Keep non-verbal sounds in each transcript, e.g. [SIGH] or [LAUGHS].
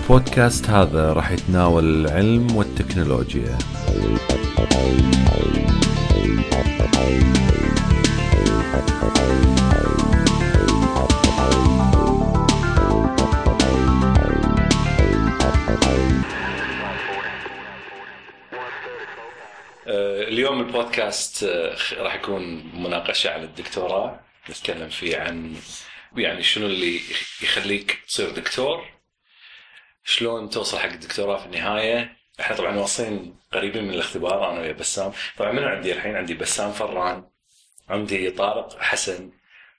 البودكاست هذا راح يتناول العلم والتكنولوجيا. آه، اليوم البودكاست آه، راح يكون مناقشة عن الدكتوراه نتكلم فيه عن يعني شنو اللي يخليك تصير دكتور. شلون توصل حق الدكتوراه في النهاية؟ إحنا طبعا واصلين قريبين من الاختبار أنا ويا بسام. طبعا منو عندي الحين؟ عندي بسام فران عندي طارق حسن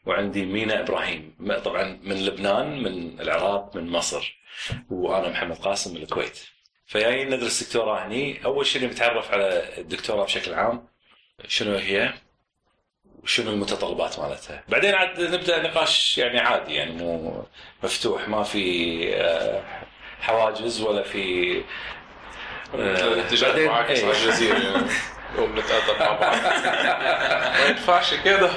وعندي مينا إبراهيم. طبعا من لبنان من العراق من مصر. وأنا محمد قاسم من الكويت. فجايين ندرس دكتوراه هني. أول شيء نتعرف على الدكتوراه بشكل عام شنو هي؟ وشنو المتطلبات مالتها؟ بعدين عاد نبدأ نقاش يعني عادي يعني مو مفتوح ما في آه، حواجز ولا في آه، بعدين- معاكس إيه. على [LAUGHS] يعني مع بعض. ما ينفعش كده.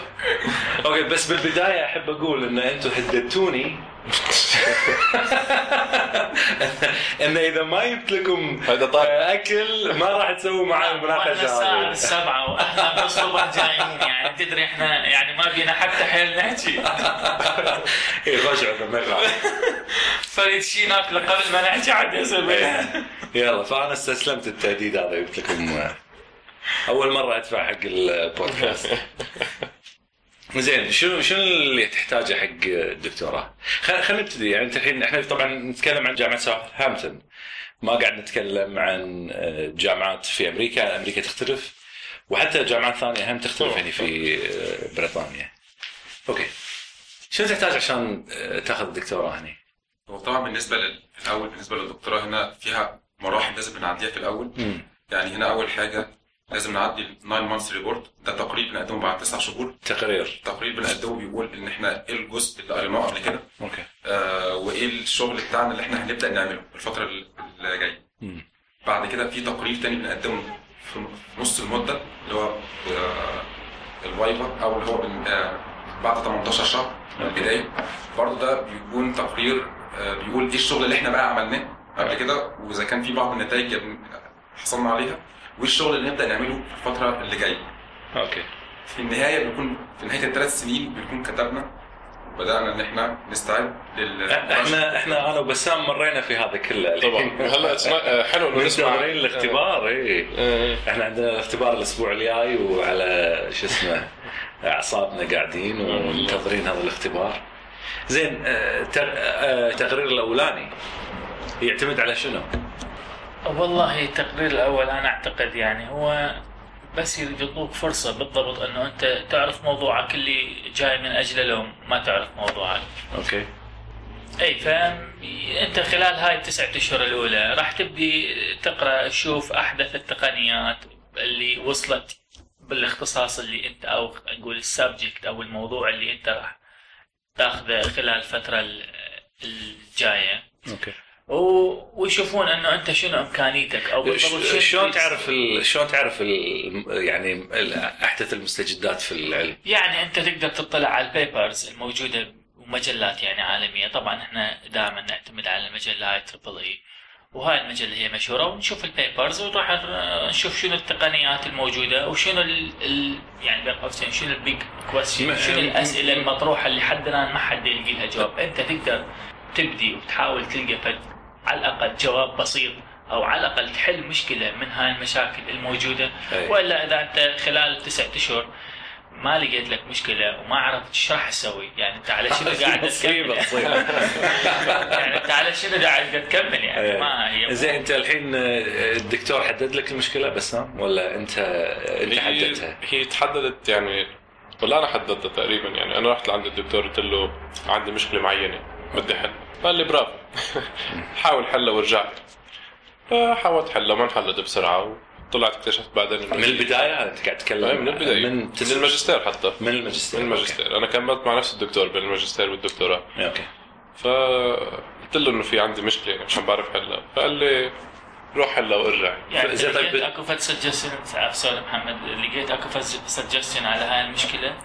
أوكي بس بالبداية أحب أقول إن أنتم هددتوني [LAUGHS] ان إذا ما جبت لكم أكل ما راح تسوي معي وإحنا المناقشه هذه. السبعة وإحنا بالصبح [LAUGHS] جايين يعني. تدري إحنا يعني ما بينا حتى حيل نحكي [LAUGHS] إيه، رجعوا مرة فريد شي ناكله قبل ما نحكي عاد يصير يلا فأنا استسلمت التهديد هذا قلت لكم أول مرة أدفع حق البودكاست. زين شنو شنو اللي تحتاجه حق الدكتوراه؟ خل- خلينا نبتدي يعني انت الحين إحنا طبعا نتكلم عن جامعة ساوثهامبتون ما قاعد نتكلم عن آه، جامعات في أمريكا، أمريكا تختلف وحتى جامعات ثانية هم تختلف يعني في آه، بريطانيا. okay. شنو تحتاج عشان آه، تاخذ الدكتوراه هنا؟ هو طبعا بالنسبة لل- في الأول بالنسبة للدكتوراه هنا فيها مراحل لازم بنعديها في الأول امم يعني هنا أول حاجة لازم نعدي ال 9 months report ده تقرير بنقدمه بعد 9 شهور. تقرير. تقرير بنقدمه بيقول إن إحنا إيه الجزء اللي قريناه قبل كده. okay. آه وإيه الشغل بتاعنا اللي إحنا هنبدأ نعمله الفترة اللي جاية. بعد كده في تقرير تاني بنقدمه في نص المدة اللي هو آه، ال viva أو اللي هو آه، بعد 18 شهر من البداية. برضه ده بيكون تقرير آه، بيقول إيه الشغل اللي إحنا بقى عملناه قبل كده. وإذا كان في بعض النتائج حصلنا عليها. وايه الشغل اللي نبدأ نعمله في الفترة اللي جاية. okay. في النهاية بيكون في نهاية الثلاث سنين بنكون كتبنا وبدأنا إن إحنا نستعد لل إحنا إحنا أنا وبسام مرينا في هذا كله. طبعا. [LAUGHS] هلا اسمع آه، حلو إنه نسمع. منتظرين الاختبار اي آه، إحنا عندنا الاختبار الأسبوع الجاي وعلى شو اسمه أعصابنا قاعدين ومنتظرين هذا الاختبار. زين تق- آه، التقرير الأولاني يعتمد على شنو؟ والله التقرير الأول أنا أعتقد يعني هو بس يعطوك فرصة بالضبط إنه أنت تعرف موضوعك اللي جاي من اجله لو ما تعرف موضوعك. أوكي. إي فانت خلال هاي التسعة أشهر الأولى راح تبدي تقرأ تشوف أحدث التقنيات اللي وصلت بالاختصاص اللي أنت أو نقول ال subject أو الموضوع اللي أنت راح تاخذه خلال الفترة ال- الجاية. okay. ويشوفون انه انت شنو امكانيتك أو بالضبط شنو شلون. تعرف. شلون تعرف ال... يعني أحدث المستجدات في العلم؟ يعني انت تقدر تطلع على ال papers الموجودة ومجلات يعني عالمية طبعا إحنا دائما نعتمد على المجله هاي triple E وهاي المجلة هي مشهورة ونشوف ال papers وراح نشوف شنو التقنيات الموجودة وشنو ال ال يعني بين قوسين شنو ال big question شنو الاسئله المطروحة اللي حد الآن ما حد يلقي لها جواب انت تقدر تبدي وتحاول تلقى فد على الأقل جواب بسيط أو على الأقل تحل مشكلة من هاي المشاكل الموجودة أي. وإلا إذا أنت خلال تسعة أشهر ما لقيت لك مشكلة وما عرفت إيش راح تسوي يعني أنت على شنو [LAUGHS] قاعد تكمل [LAUGHS] يعني أنت على شنو قاعد تكمل يعني. ما هي زين أنت الحين آه، الدكتور حدد لك المشكلة بسام ولا أنت أنت هي حددتها؟ هي تحددت يعني ولا أنا حددتها تقريبا يعني أنا رحت لعند الدكتور قلت له عندي مشكلة معينة بدي حل قال لي برافو. [LAUGHS] حاول حلها وارجع لي فحاولت حلها ما انحلت بسرعة وطلعت اكتشفت بعدين من البداية أنت قاعد تتكلم. أي من البداية. من, من. الماجستير حتى. من الماجستير. من الماجستير. أنا كملت مع نفس الدكتور بين الماجستير والدكتوراه. okay, okay. فقلت له إنه في عندي مشكلة يعني مش عم بعرف حلها فقال لي روح حلها وارجع. يعني إذا طيب- لقيت أكو فد suggestion sorry محمد لقيت أكو فد suggestion على هاي المشكلة؟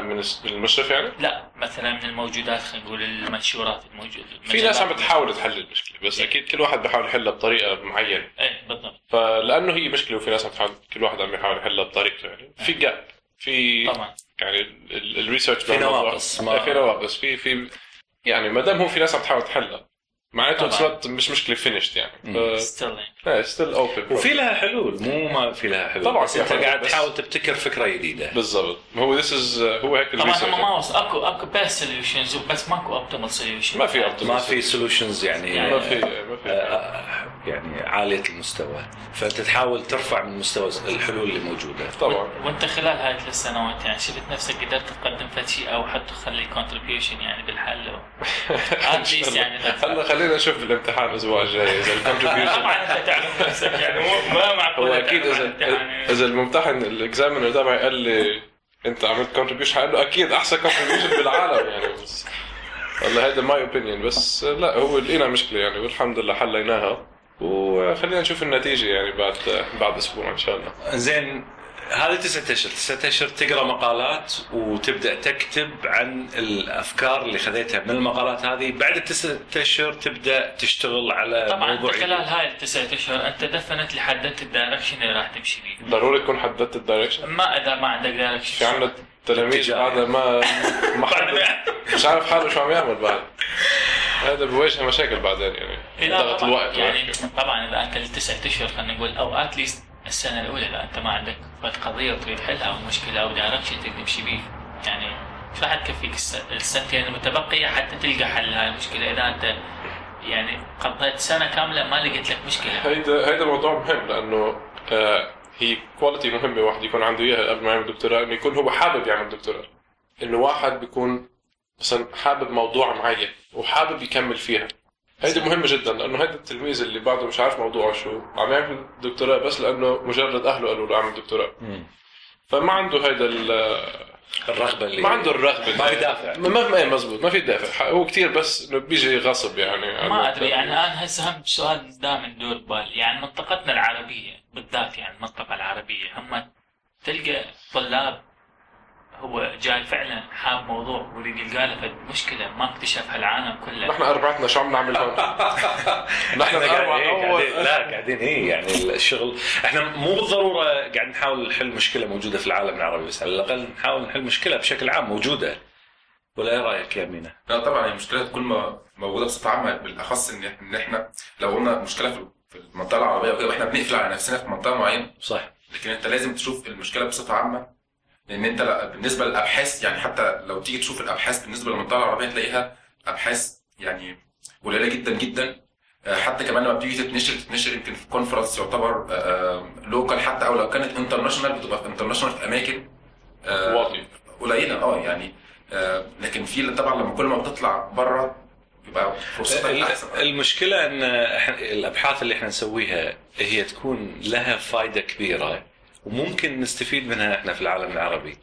من الس- من المشرف يعني؟ لا مثلا من الموجودات خلينا نقول المنشورات الموجوده في ناس عم بتحاول تحل المشكلة بس أكيد كل واحد بيحاول يحلها بطريقة معينة. إيه بالضبط. فلأنه هي مشكلة وفي ناس عم تحاول كل واحد عم يحاول يحلها بطريقته يعني. في جاب في طبعا. يعني ال research في نواقص. ما- في نواقص. في في يعني ما دام هو في ناس عم تحاول تحلها معناته الوقت مش مشكلة finished يعني. ستيل ستيل اوبن وفي لها حلول مو ما في لها حلول. طبعاً بس أنت قاعد تحاول تبتكر فكرة جديدة. بالضبط. هو this is هو هيك طبعا هم ما. أكو أكو best solutions بس ماكو optimal solution ما في. ما في solutions يعني ما في ما في. آه، يعني عالية المستوى فانت تحاول ترفع من مستوى الحلول اللي موجودة. طبعا. وانت خلال هاي الثلاث سنوات يعني شفت نفسك قدرت تقدم فد شيء أو حتى تخلي contribution يعني بالحل؟ [LAUGHS] at least يعني هلا خلينا نشوف بالامتحان الأسبوع الجاي إذا ال contribution [LAUGHS] طبعا انت تعرف نفسك يعني ما [LAUGHS] معقول هو أكيد اذا يعني. إذا الممتحن ال examiner تبعي قال لي أنت عملت contribution حقول له أكيد أحسن contribution بالعالم يعني. بس والله هيدا my opinion بس لا هو لقينا مشكلة يعني والحمد لله حليناها. وخلينا نشوف النتيجة يعني بعد بعد أسبوع إن شاء الله. زين هذه تسعة أشهر، تسعة أشهر تقرأ مقالات وتبدأ تكتب عن الأفكار اللي خذيتها من المقالات هذه، بعد التسعة أشهر تبدأ تشتغل على طبعا موضوع خلال هاي التسعة أشهر أنت دفنتلي حددت ال direction اللي راح تمشي فيه. ضروري تكون حددت ال direction؟ ما اذا ما عندك direction. في عندنا تلاميذ اتجاه. بعد ما ما مش عارف حاله شو عم يعمل بعد. هذا بواجه مشاكل بعدين يعني لا ضغط الوقت يعني. طبعا إذا أنت التسعة أشهر خلينا نقول أو at least السنة الأولى إذا أنت ما عندك قضية وتريد حلها أو مشكلة أو direction تريد تمشي بيه. يعني مش راح تكفيك الس- السنتين المتبقية حتى تلقى حل هاي المشكلة. إذا أنت يعني قضيت سنة كاملة ما لقيت لك مشكلة. هيدا هيدا موضوع مهم لأنه آه هي quality مهمة واحد يكون عنده إياها قبل ما يعمل دكتوراه إنه يكون هو حابب يعمل دكتوراه. إنه واحد بيكون مثلا حابب موضوع معين وحابب يكمل فيها. هيدا مهمة جدا لأنه هيدا التلميذ اللي بعده مش عارف موضوعه شو عم يعمل دكتوراه بس لأنه مجرد أهله قالوا له اعمل دكتوراه. فما عنده هيدا ال- الرغبة اللي ما عنده الرغبة ما يدافع. ما ما إيه مزبوط ما في دافع. هو كثير بس إنه بيجي غصب يعني. ما أدري يعني أنا هسه هم سؤال دائما يدور ببالي يعني منطقتنا العربية بالذات يعني المنطقة العربية هم تلقى طلاب هو جاي فعلا حاب موضوع ويريد يلقى له فد مشكلة ما اكتشفها العالم كله. نحن اربعتنا شو عم نعمل هون؟ [LAUGHS] نحن إحنا الأربعة قاعدين لا قاعدين إيه يعني الشغل. إحنا مو بالضرورة قاعد نحاول نحل مشكلة موجودة في العالم العربي بس على الأقل نحاول نحل مشكلة بشكل عام موجودة. ولا إيه رأيك يا مينا؟ لا طبعا هي المشكلة تكون موجودة بصفة عامة بالأخص إن إحنا لو قلنا مشكلة في في المنطقة العربية وكده وإحنا بنقفل على نفسنا في منطقة معينة. صح. لكن أنت لازم تشوف المشكلة بصفة عامة. لأن أنت بالنسبة للأبحاث يعني حتى لو تيجي تشوف الأبحاث بالنسبة للمنطقه العربيه تلاقيها أبحاث يعني قليلة جدا جدا. آه، حتى كمان لما بتيجي تتنشر تتنشر يمكن في conference يعتبر local حتى أو لو كانت international بتبقى international في أماكن آه، قليلة آه يعني آه، لكن في طبعا لما كل ما بتطلع بره بيبقى فرصتك أحسن. المشكلة إن الأبحاث اللي إحنا نسويها هي تكون لها فائده كبيرة. وممكن نستفيد منها إحنا في العالم العربي.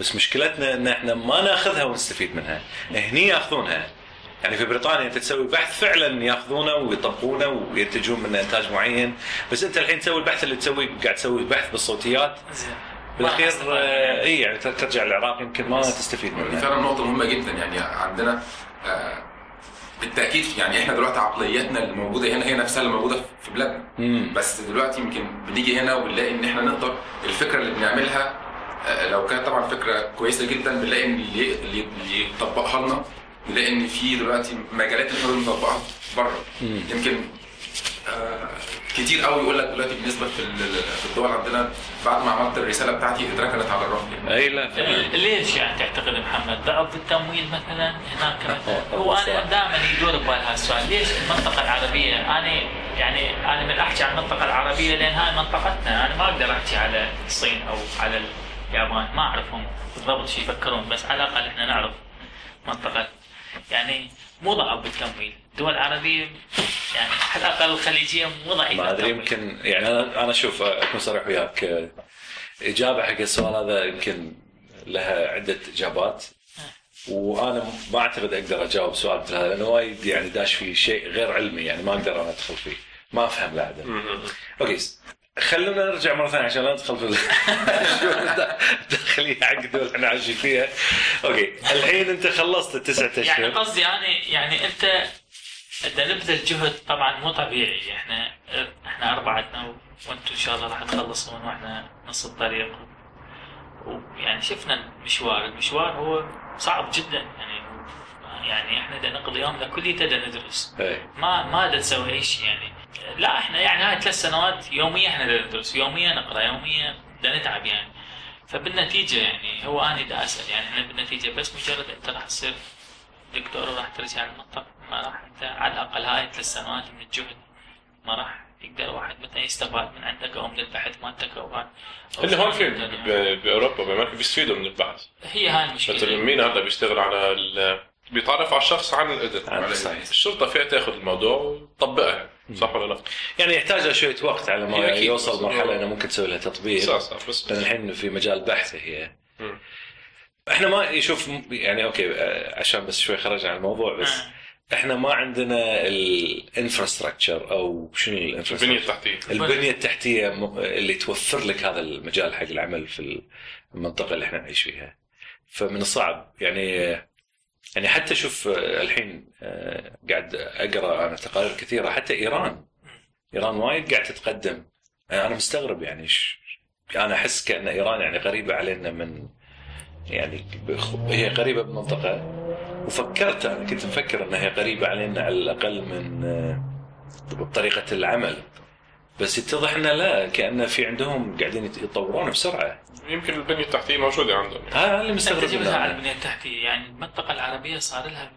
بس مشكلتنا إن إحنا ما ناخذها ونستفيد منها. هني ياخذونها. يعني في بريطانيا أنت تسوي بحث فعلا ياخذونه ويطبقونه وينتجون منه إنتاج معين. بس أنت الحين تسوي البحث اللي تسوي قاعد تسوي بحث بالصوتيات. زين. بالاخير اي يعني ترجع العراق يمكن ما تستفيد دي منها فعلا نقطة مهمة جدا. يعني عندنا آه، بالتأكيد يعني إحنا دلوقتي عقلياتنا اللي موجودة هنا هي نفسها اللي موجودة في بلادنا. مم. بس دلوقتي يمكن بنيجي هنا وبنلاقي إن إحنا نقدر الفكرة اللي بنعملها آه، لو كانت طبعا فكرة كويسة جدا بنلاقي إن اللي يطبقها لنا نلاقي إن في دلوقتي مجالات إحنا بنطبقها بره. يمكن كتير قوي يقول لك دلوقتي بالنسبة في ال- في الدول عندنا بعد ما عملت الرسالة بتاعتي اتركنت على الرف يعني. أي لا ليش يعني تعتقد محمد؟ ضعف التمويل مثلا هناك؟ مثلا هو أنا دائما يدور ببال هذا السؤال ليش المنطقة العربية؟ أنا يعني أنا من أحكي عن المنطقة العربية لأن هاي منطقتنا. أنا ما أقدر أحكي على الصين أو على اليابان ما أعرفهم بالضبط شو يفكرون بس على الأقل إحنا نعرف منطقة. يعني مو ضعف بالتمويل الدول العربية يعني على الأقل الخليجية مو ضعيفة ما أدري. يمكن يعني أنا أنا أشوف أكون صريح وياك إجابة حق السؤال هذا يمكن لها عدة إجابات وأنا ما أعتقد أقدر أجاوب سؤال مثل هذا لأنه وايد يعني داش في شيء غير علمي يعني ما أقدر أنا أدخل فيه ما أفهم لا أدري. okay خلونا نرجع مرة ثانية عشان لا ندخل في [LAUGHS] الداخليه حق اللي إحنا عايشين فيها. okay. الحين أنت خلصت التسعة يعني أشهر. قصدي أنا يعني أنت بدنا نبذل جهد طبعا مو طبيعي. إحنا إحنا أربعتنا وأنتم إن شاء الله راح تخلصون وإحنا نص الطريق. ويعني شفنا المشوار، المشوار هو صعب جدا. يعني يعني إحنا بدنا نقضي يومنا بدنا ندرس. إيه. ما ما بدنا نسوي أي شيء يعني. لا إحنا يعني هاي ثلاث سنوات يوميا إحنا بدنا ندرس يوميا نقرأ يوميا بدنا نتعب يعني. فبالنتيجة يعني هو أنا دا أسأل يعني إحنا بالنتيجة بس مجرد أنت راح تصير دكتور وراح ترجع المنطقة ما راح أنت على الأقل هاي ثلاث سنوات من الجهد ما راح يقدر واحد مثلا يستفاد من عندك أو من البحث مالتك أو هاي. اللي هون في. ب- بأوروبا بامريكا بيستفيدوا من البحث. هي هاي مثلا المشكلة مين هذا بيشتغل على ال... بيتعرف على الشخص عن الإذن. الشرطة فيها تأخذ الموضوع وتطبقها. صح ولا لا؟ يعني يحتاج شوية وقت على ما بس يوصل مرحلة إنه- إنه ممكن تسوي لها تطبيق. صح صح بس لأن الحين في مجال بحث هي. مم. إحنا ما يشوف يعني okay عشان بس شوي خرج عن الموضوع بس آه. إحنا ما عندنا ال infrastructure أو شنو البنية ال infrastructure التحتية. البنية التحتية م- اللي توفر لك هذا المجال حق العمل في المنطقة اللي إحنا نعيش فيها. فمن الصعب يعني يعني حتى شوف آه، الحين آه، قاعد أقرأ أنا تقارير كثيرة حتى إيران. إيران وايد قاعد تتقدم. أنا مستغرب يعني ش... أنا أحس كأن إيران يعني قريبه علينا من يعني بخ- هي قريبه بمنطقة. وفكرت أنا كنت مفكر انها قريبه علينا على الأقل من آه، بطريقة العمل. بس يتضح إنه لا كانه في عندهم قاعدين يت- يتطورون بسرعة. يمكن البنية التحتية موجودة عندهم يعني. هذا اللي انت مستغرب جبتها على منه البنية التحتية يعني المنطقة العربية صار لها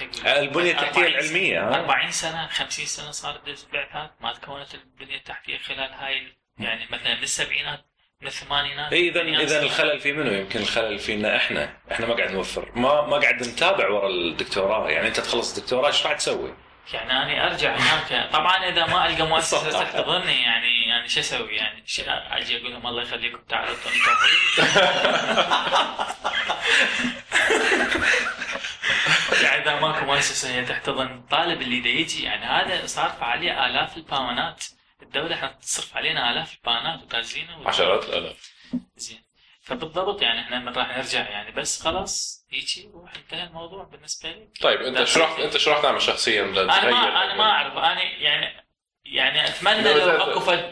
شكل- البنية التحتية 40 العلمية ها 40 سنة 50 سنة صارت بعثات ما تكونت البنية التحتية خلال هاي يعني مثلا من السبعينات من الثمانينات اي اذا الثمانينات اذا سنة. الخلل في منو؟ يمكن الخلل فينا إحنا. إحنا ما قاعد نوفر. ما ما قاعد نتابع ورا الدكتوراه. يعني أنت تخلص الدكتوراه إيش راح تسوي؟ يعني أنا أرجع هناك. طبعا إذا ما ألقى مؤسسة صح. تحتضنني يعني يعني شو أسوي؟ يعني أجي أقول لهم الله يخليكم تعالوا اعطوني يعني إذا ماكو مؤسسة هي تحتضن الطالب اللي دا يجي يعني هذا صارف عليه آلاف الباونات الدولة إحنا تصرف علينا آلاف الباونات وتعزينه و- عشرات الآلاف. زين. فبالضبط يعني إحنا من راح نرجع يعني بس خلاص يجي وروح انتهى الموضوع بالنسبة لي. طيب أنت راح أنت شو راح تعمل شخصيا أنا ما أنا ما أعرف. أنا يعني يعني أتمنى لو أكو فد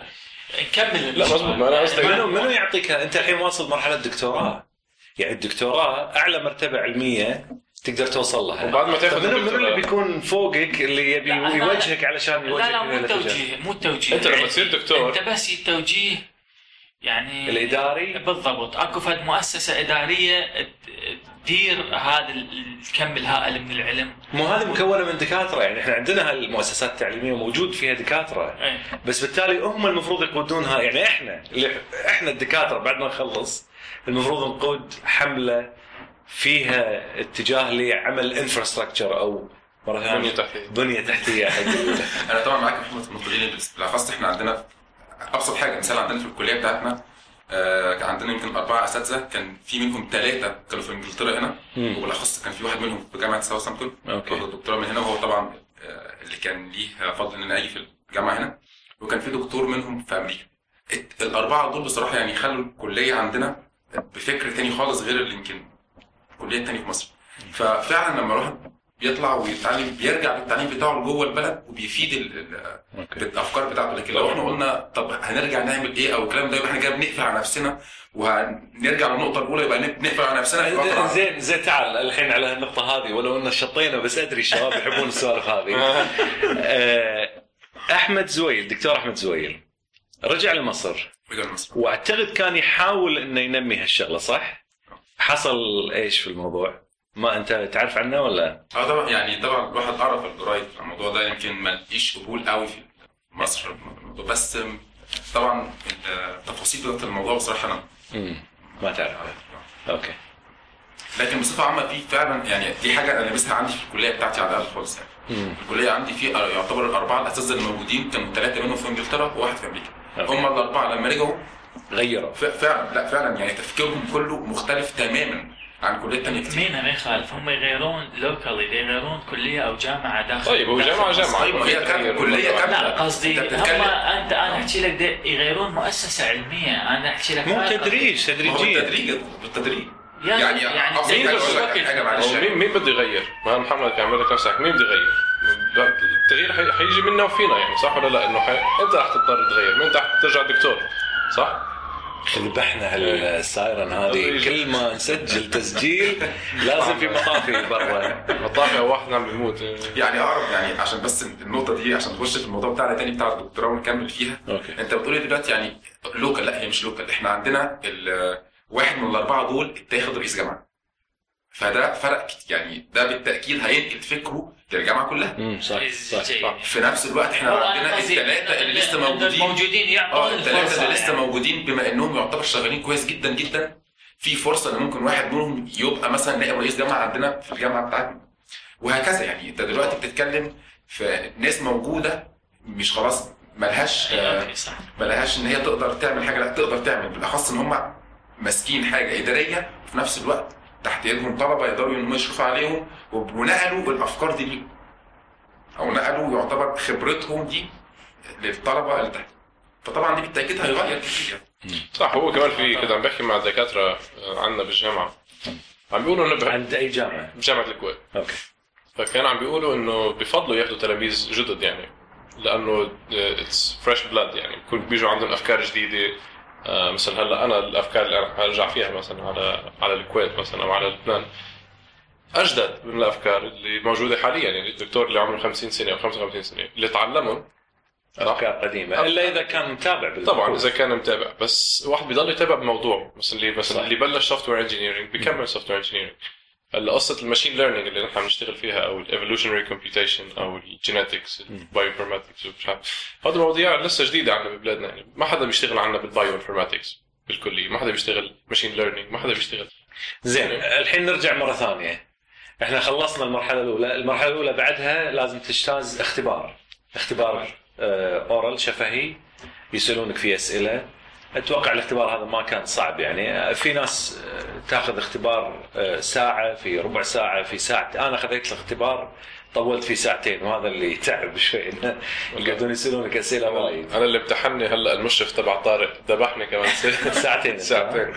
نكمل لا، مزبوط، ما يعني قصدي- منو منو يعطيك أنت الحين واصل مرحلة دكتوراه يعني الدكتوراه أعلى مرتبة علمية تقدر توصل لها. وبعد ما تاخذ منو منو اللي الدكتوراه- بيكون فوقك اللي يبي يوجهك علشان يوجهك لا لا مو؟ التوجيه مو التوجيه أنت لما تصير دكتور أنت بس التوجيه يعني الإداري؟ بالضبط. أكو فد مؤسسة إدارية تدير هذا ال- الكم الهائل من العلم. مو هذه مكونة من دكاترة يعني إحنا عندنا هالمؤسسات التعليمية موجود فيها دكاترة. إيه. بس بالتالي هم المفروض يقودونها يعني إحنا اللي إحنا الدكاترة بعد ما نخلص المفروض نقود حملة فيها اتجاه لعمل انفراستراكشر أو مرة بنية ثانية تحتية. بنية تحتية. حق [LAUGHS] ال- أنا طبعا معاك يا محمد بس بالأخص إحنا عندنا ابسط حاجة مثال عندنا في الكلية بتاعتنا آه، كان عندنا يمكن أربعة أساتذة كان في منهم ثلاثة كانوا في إنجلترا هنا. وبالأخص كان في واحد منهم في جامعة ساوثامبتون okay. واخد دكتوراه من هنا وهو طبعا آه، اللي كان ليه فضل إن أنا أجي في الجامعة هنا وكان في دكتور منهم في أمريكا. الأربعة دول بصراحة يعني خلوا الكلية عندنا بفكر تاني خالص غير اللي يمكن الكلية التانية في مصر. ففعلا لما الواحد بيطلع ويتعلم بيرجع بالتعليم بتاعه جوه البلد وبيفيد ال- ال- okay. بالأفكار بتاعته. لكن لو إحنا قلنا طب هنرجع نعمل إيه أو الكلام ده يبقى إحنا كده بنقفل على نفسنا وهنرجع للنقطة الأولى يبقى نقفل على نفسنا. زين زين تعال الحين على النقطة هذه ولو إن شطينا بس أدري الشباب يحبون السوالف هذه. [LAUGHS] آه، أحمد زويل دكتور أحمد زويل رجع لمصر. رجع لمصر. وأعتقد كان يحاول إنه ينمي هالشغلة صح؟ حصل إيش في الموضوع؟ ما أنت تعرف عنه ولا؟ آه طبعا يعني طبعا الواحد قرا في الجرايد الموضوع ده يمكن ما لقيش قبول قوي في مصر. بس طبعا التفاصيل بتاعت الموضوع بصراحة أنا ما تعرف. okay. لكن بصفة عامة في فعلا يعني دي حاجة أنا لامسها عندي في الكلية بتاعتي على الأقل خالص يعني. الكلية عندي في يعتبر الاربعه الأساتذة الموجودين كانوا ثلاثة منهم في إنجلترا وواحد في أمريكا. هم الأربعة لما رجعوا غيروا. فعلا لا فعلا يعني تفكيرهم كله مختلف تماما. عن كليات تانية كتير مين ما يخالف هم يغيرون locally يغيرون كلية أو جامعة داخل طيب هو جامعة. جامعة طيب، هي كان- كلية كاملة. لا قصدي أنت هم أنت أنا أحكي لك يغيرون مؤسسة علمية أنا أحكي لك مو تدريج تدريجيا بالتدريج بالتدريج يعني يعني يعني مين مين بده يغير؟ ما محمد كان لك نفسك مين بده يغير؟ التغيير حي- حيجي منا وفينا يعني صح ولا لا؟ إنه حي... أنت رح تضطر تغير، ما أنت رح ترجع دكتور صح؟ ذبحنا هال siren هذه. كل ما نسجل تسجيل لازم في مطافي برا. مطافي أو واحد عم بيموت. يعني اقرب يعني عشان بس النقطة دي عشان نخش في الموضوع بتاعنا تاني بتاع الدكتوراه ونكمل فيها. okay. أنت بتقولي دلوقتي يعني لوكال لا هي مش لوكال. إحنا عندنا واحد من الأربعة دول اتاخد رئيس جامعه فده فرق يعني ده بالتأكيد هينقل فكره للجامعه كلها. امم صح صح جيد. في نفس الوقت إحنا عندنا الثلاثه اللي لسه إن موجودين. الموجودين آه الثلاثه اللي لسه يعني. موجودين بما إنهم يعتبر شغالين كويس جدا جدا في فرصة إن ممكن واحد منهم يبقى مثلا نائب رئيس جامعة عندنا في الجامعة بتاعتنا. وهكذا يعني. أنت دلوقتي بتتكلم في ناس موجودة مش خلاص ملهاش آه، صح. ملهاش إن هي تقدر تعمل حاجة لا تقدر تعمل. بالأخص إن هم ماسكين حاجة إدارية وفي نفس الوقت. تحت ايدهم طلبه يقدروا ان هم يشرفوا عليهم ونقلوا الأفكار دي ليهم. أو نقلوا يعتبر خبرتهم دي للطلبة اللي تحت. فطبعا دي بالتأكيد هيغير كتير يعني. صح هو كمان في كده عم بحكي مع الدكاتره عندنا بالجامعة. عم بيقولوا إنه بح- عند أي جامعة؟ بجامعه الكويت. okay. فكان عم بيقولوا إنه بفضلوا ياخذوا تلاميذ جدد يعني لأنه it's fresh blood يعني. بكون بيجوا عندهم أفكار جديدة آه، مثلا هلا أنا الأفكار اللي أنا أرجع فيها مثلا على على الكويت مثلا أو على لبنان أجدد من الأفكار اللي موجودة حاليا. يعني الدكتور اللي عمره 50 سنة أو 55 سنة اللي تعلمهم أفكار قديمة إلا إذا كان متابع بالبحوث. طبعا إذا كان متابع. بس واحد بيضل يتابع بموضوع مثلا اللي مثلا. اللي بلش software engineering بيكمل software engineering قصة ال machine learning اللي نحن بنشتغل فيها أو ال evolutionary computation أو ال genetics ال bioinformatics ومش عارف. هذه مواضيع لسه جديدة عندنا ببلادنا. يعني ما حدا بيشتغل عندنا بال bioinformatics بالكلية. ما حدا بيشتغل machine learning ما حدا بيشتغل. زين الحين نرجع مرة ثانية. إحنا خلصنا المرحلة الأولى. المرحلة الأولى بعدها لازم تجتاز اختبار. اختبار آه، oral شفهي. يسألونك فيه أسئلة. أتوقع الاختبار هذا ما كان صعب يعني. آه، في ناس آه، تاخذ اختبار آه، ساعة في ربع ساعة في ساعه أنا خذيت الاختبار طولت فيه ساعتين. وهذا اللي تعب شوي. [LAUGHS] يقعدون يسألونك أسئلة وايد. أنا اللي امتحنني هلا المشرف تبع طارق ذبحني كمان. [LAUGHS] ساعتين. [LAUGHS] ساعتين.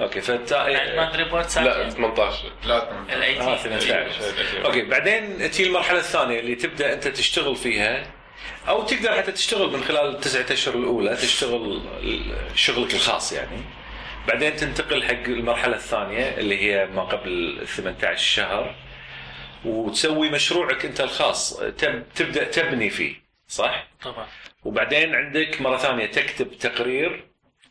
okay فانت يعني ما report لا ساعتين. 18 لا الاي آه تي 18 okay بعدين تجي المرحلة الثانية اللي تبدأ أنت تشتغل فيها. أو تقدر حتى تشتغل من خلال التسعة أشهر الأولى تشتغل شغلك الخاص يعني بعدين تنتقل حق المرحلة الثانية اللي هي ما قبل ال 18 شهر وتسوي مشروعك أنت الخاص تب تبدأ تبني فيه صح؟ طبعا وبعدين عندك مرة ثانية تكتب تقرير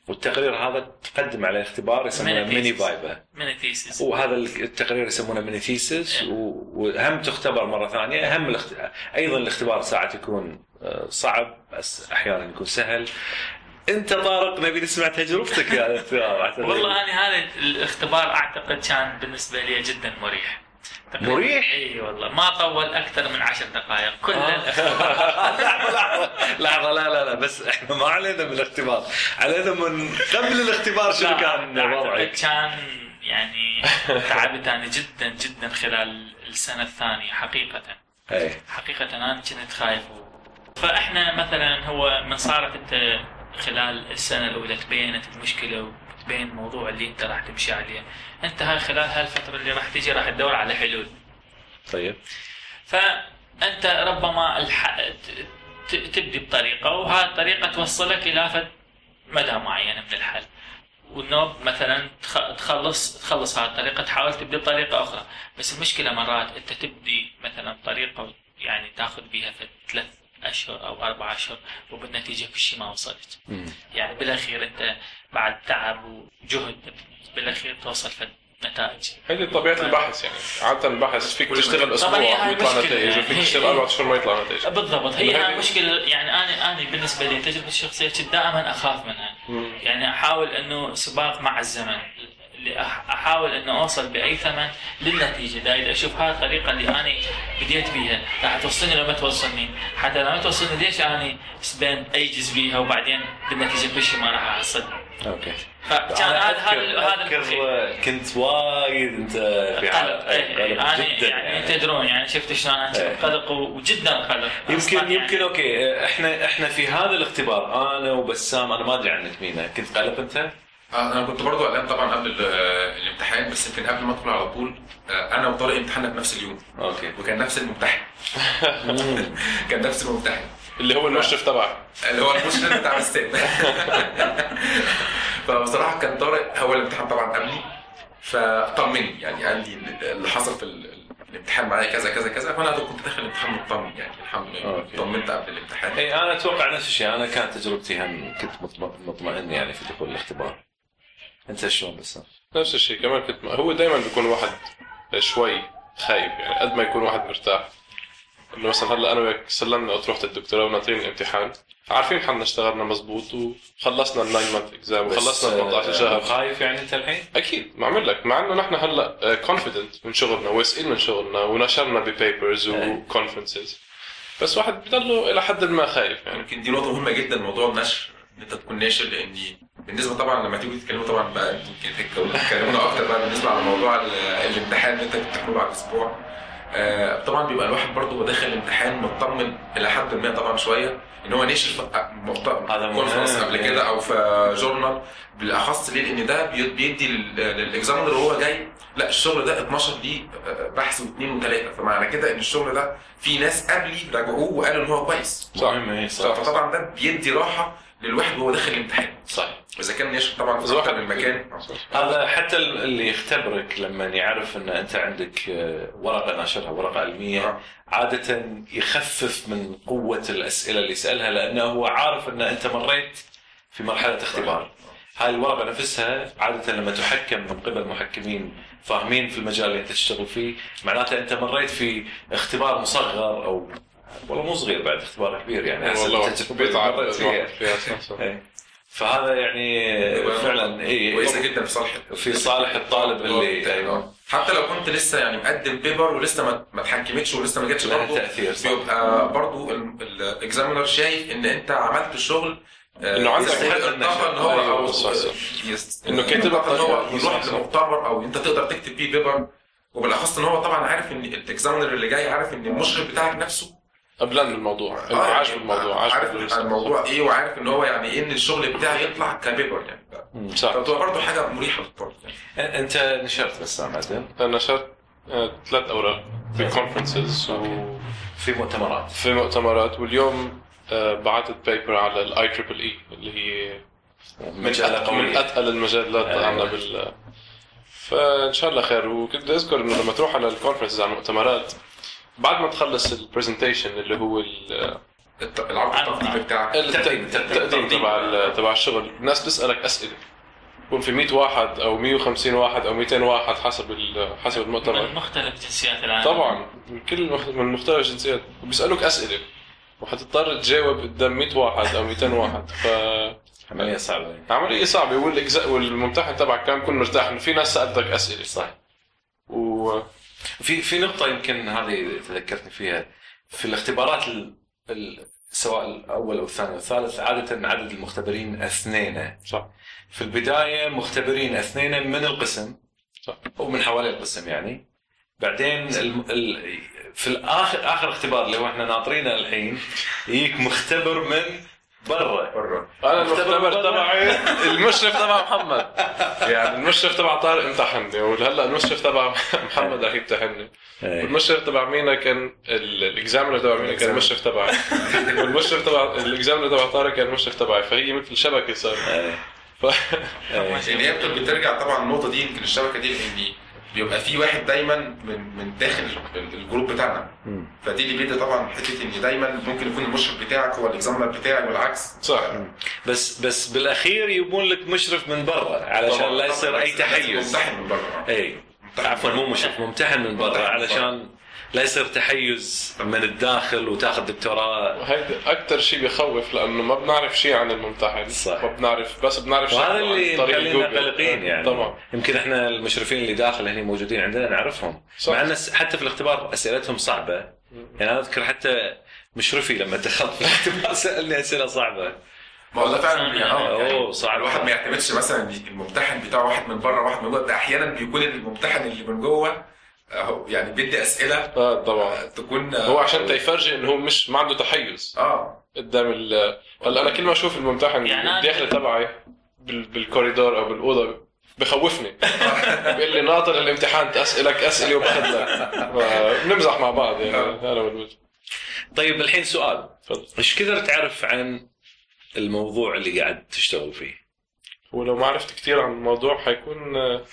والتقرير هذا تقدم عليه اختبار يسمونه mini. viva من ال thesis وهذا التقرير يسمونه mini thesis وهم تختبر مرة ثانية. هم الاخت... أيضا الاختبار ساعات يكون آه، صعب بس أحيانا يكون سهل. أنت طارق نبي نسمع تجربتك يا الاختبار [LAUGHS] والله أنا هذا الاختبار أعتقد كان بالنسبة لي جدا مريح. مريح؟ اي والله. ما طول أكثر من عشر دقائق. كل آه. الاختبار [LAUGHS] لحظة لحظة. لحظة لا لا لا بس إحنا ما علينا من الاختبار. علينا من قبل الاختبار شنو لا، كان؟ وضعك؟ كان يعني [LAUGHS] تعبت أنا جدا جدا خلال السنة الثانية حقيقة. اي حقيقة أنا كنت خايف. فإحنا مثلا هو من صارت أنت خلال السنة الأولى تبينت المشكلة وتبين الموضوع اللي أنت راح تمشي عليه. أنت هاي خلال هالفترة اللي راح تجي راح تدور على حلول. طيب. فأنت ربما الح... تبدي بطريقة وهذه الطريقة توصلك إلى فد مدى معين من الحل. والنوب مثلا تخ- تخلص تخلص هذه الطريقة تحاول تبدي بطريقة أخرى. بس المشكلة مرات أنت تبدي مثلا طريقة يعني تأخذ بها ثلاث أشهر أو أربع أشهر وبالنتيجة كل شيء ما وصلت. مم. يعني بالأخير أنت بعد تعب وجهد بالأخير توصل في نتائج هذه طبيعة البحث يعني. عادة البحث فيك تشتغل أسبوع ويطلع نتائج يعني. وفيك هي- تشتغل أربع اشهر ما يطلع نتائج. بالضبط. هي هاي مشكلة. يعني أنا أنا بالنسبة لي تجربة الشخصية كنت دائما أخاف منها. مم. يعني أحاول أنه سباق مع الزمن. احاول انه أوصل بأي ثمن للنتيجة. داير أشوف هاي الطريقة اللي أنا بديت بيها راح توصلني لو ما توصلني؟ حتى لو ما توصلني ليش أنا spend ages بيها وبعدين بالنتيجة كل شيء ما راح أحصل؟ okay. فكان هذا هذا. كنت وايد أنت في قلق. قلق أنا جدا يعني تدرون يعني شفت شلون أنا قلق وجدا قلق يمكن أصلاً يعني. يمكن okay. إحنا إحنا في هذا الاختبار أنا وبسام أنا ما أدري عنك مينا كنت قلق أنت؟ آه، أنا كنت برضو قلقان طبعا قبل آه، الامتحان بس يمكن قبل ما أدخل على طول آه، أنا وطارق امتحنا في نفس اليوم. okay. وكان نفس الممتحن. [LAUGHS] كان نفس الممتحن. اللي هو المشرف تبعك. اللي هو المشرف بتاع الاستاذ [LAUGHS] فبصراحة كان طارق هو الامتحان طبعا قبلي. فطمني. يعني قال لي اللي حصل في ال- الامتحان معايا كذا كذا كذا. فأنا كنت داخل الامتحان مطمن يعني الحمد لله. طمنت قبل الامتحان. اي أنا أتوقع نفس الشيء. أنا كانت تجربتي هم كنت مطم- مطمئن يعني في دخول الاختبار. انت شلون بسام؟ نفس الشيء كمان كنت هو دائما بيكون واحد شوي خايف يعني قد ما يكون واحد مرتاح. إنه مثلا هلأ أنا وياك سلمنا اطروحه الدكتوراه وناطرين الامتحان. عارفين حالنا اشتغلنا مزبوط وخلصنا ال nine month exam وخلصنا 18 بس، شهر آه، خايف يعني أنت الحين؟ أكيد ما عمل لك. مع إنه نحن هلأ confident من شغلنا واثقين من شغلنا ونشرنا ب papers أي. و conferences بس واحد بضله إلى حد ما خايف يعني. يمكن دي نقطة مهمة جدا موضوع النشر. إن أنت تكون ناشر لأن بالنسبة طبعا لما تيجوا تتكلموا طبعا بقى يمكن تتكلموا- أكتر بقى بالنسبة على موضوع ال- الامتحان اللي أنت بتمتحنه بعد أسبوع. آه، طبعا بيبقى الواحد برضه هو داخل الامتحان مطمن إلى حد ما طبعا شوية إن هو في مقط- هذا مهم. conference قبل كده أو في journal بالأخص ليه؟ لأن ده بي- بيدي لل- لل examiner وهو جاي لا الشغل ده 12 ليه آه، بحث واثنين وثلاثه فمعنى كده إن الشغل ده في ناس قبلي راجعوه وقالوا إن هو كويس. صح. فطبعا ده بيدي راحة للواحد وهو داخل الامتحان صح إذا كان ناشر طبعا في أكتر من مكان هذا حتى اللي يختبرك لما يعرف إن أنت عندك آه، ورقة ناشرها ورقة علمية آه. عادة يخفف من قوة الأسئلة اللي يسألها لأنه هو عارف إن أنت مريت في مرحلة اختبار. هاي الورقة نفسها عادة لما تحكم من قبل محكمين فاهمين في المجال اللي أنت تشتغل فيه معناته أنت مريت في اختبار مصغر أو والله مو صغير بعد اختبار كبير يعني مريت فيها. إيه. فهذا يعني فعلا اي كويسه جدا في صالح في صالح الطالب اللي أيوه آه. حتى لو كنت لسه يعني مقدم paper ولسه ما ما اتحكمتش ولسه ما جاتش برضه تأثير صح بيبقى برضه ال examiner شايف إن أنت عملت شغل آه، حد الطاقة إن هو أو صح. يست- إنه كاتب إن هو. يروح. لمؤتمر أو أنت تقدر تكتب فيه paper وبالأخص إن هو طبعا عارف إن ال examiner اللي جاي عارف إن المشرف بتاعك نفسه قبلان بالموضوع. آه، عاش يعني بالموضوع عاش عارف. الموضوع إيه وعارف إن هو يعني إيه إن الشغل بتاعي يطلع ك paper يعني. صح. فبتبقى برضه حاجة مريحة للطالب يعني. أنت نشرت بس بعدين أنا نشرت آه، ثلاث أوراق في conferences وفي في مؤتمرات. مؤتمرات واليوم آه، بعثت paper على ال I triple E اللي هي من مجلة من أتقل المجلات أيوة. عندنا بال فإن شاء الله خير وكنت أذكر إنه لما تروح على ال conferences على المؤتمرات بعد ما تخلص ال presentation اللي هو العرض التقديمي بتاعك الت- التقديم- التقديم تبع تبع الشغل. الناس بتسألك أسئلة. يكون في 100 واحد أو 150 واحد أو 200 واحد حسب ال- حسب المؤتمر. من مختلف جنسيات العالم. طبعا. من كل مخ- من مختلف الجنسيات وبيسالوك أسئلة. وحتضطر تجاوب قدام 100 واحد أو 200 واحد. عملية صعبة فعمليه صعبة. والإجزاء والممتحن تبعك كان يكون مرتاح. انه في ناس سألتك أسئلة. صح و في في نقطة يمكن هذه تذكرتني فيها. في الاختبارات ال... ال... سواء الأول أو الثاني والثالث عادة عدد المختبرين اثنين. صح. في البداية مختبرين اثنين من القسم صح. أو من حوالي القسم يعني. بعدين ال... ال... في الآخر آخر اختبار اللي هو إحنا ناطرينه الحين يجيك مختبر من برا. بره أنا مختبر المختبر برا. تبعي المشرف تبع محمد. يعني المشرف تبع طارق امتحني وهلا المشرف تبع محمد رح يمتحني والمشرف تبع مينا كان ال- ال examiner تبع مينا كان المشرف تبعي. والمشرف تبع ال examiner تبع طارق كان المشرف تبعي. فهي مثل شبكة صار. ف... يعني هي بت- بترجع طبعا النقطة دي يمكن الشبكة دي لأن بيبقى في واحد دايما من من داخل ال- ال group بتاعنا. فدي اللي بيدي طبعا حتة إن دايما ممكن يكون المشرف بتاعك هو ال examiner بتاعي والعكس. صح. بس بس بالأخير يجيبون لك مشرف من برا علشان لا يصير أي تحيز. ممتحن من بره اي عفوا مو برا. مشرف ممتحن من برا. علشان لا يصير تحيز من الداخل وتاخذ دكتوراه. وهيدا أكثر شيء بيخوف لأنه ما بنعرف شيء عن الممتحن صح. ما بنعرف بس بنعرف شيء وهذا اللي مخلينا. قلقين يعني. طبعا. يمكن إحنا المشرفين اللي داخل هنا موجودين عندنا نعرفهم. صح. مع ان حتى في الاختبار أسئلتهم صعبة. يعني أنا أذكر حتى مشرفي لما دخلت في الاختبار [LAUGHS] سألني أسئلة صعبة. ما هو ده فعلا يعني آه يعني اوه صعب. الواحد ما يعتمدش مثلا الممتحن بتاعه واحد من بره واحد من جوه ده أحيانا بيكون الممتحن اللي من جوه أهو يعني بيدي أسئلة آه طبعا. تكون هو عشان تيفرجي انه هو مش ما عنده تحيز. آه. قدام ال هلا أنا كل ما أشوف الممتحن يعني أنا- الداخل تبعي بال... بالكوريدور أو بالأوضة بخوفني. [LAUGHS] بيقول لي ناطر الامتحان اسالك أسئلة وباخذ لك. بنمزح مع بعض يعني. أنا والوجه طيب الحين سؤال. تفضل. إيش كثر تعرف عن الموضوع اللي قاعد تشتغل فيه؟ ولو ما عرفت كثير عن الموضوع حيكون آه،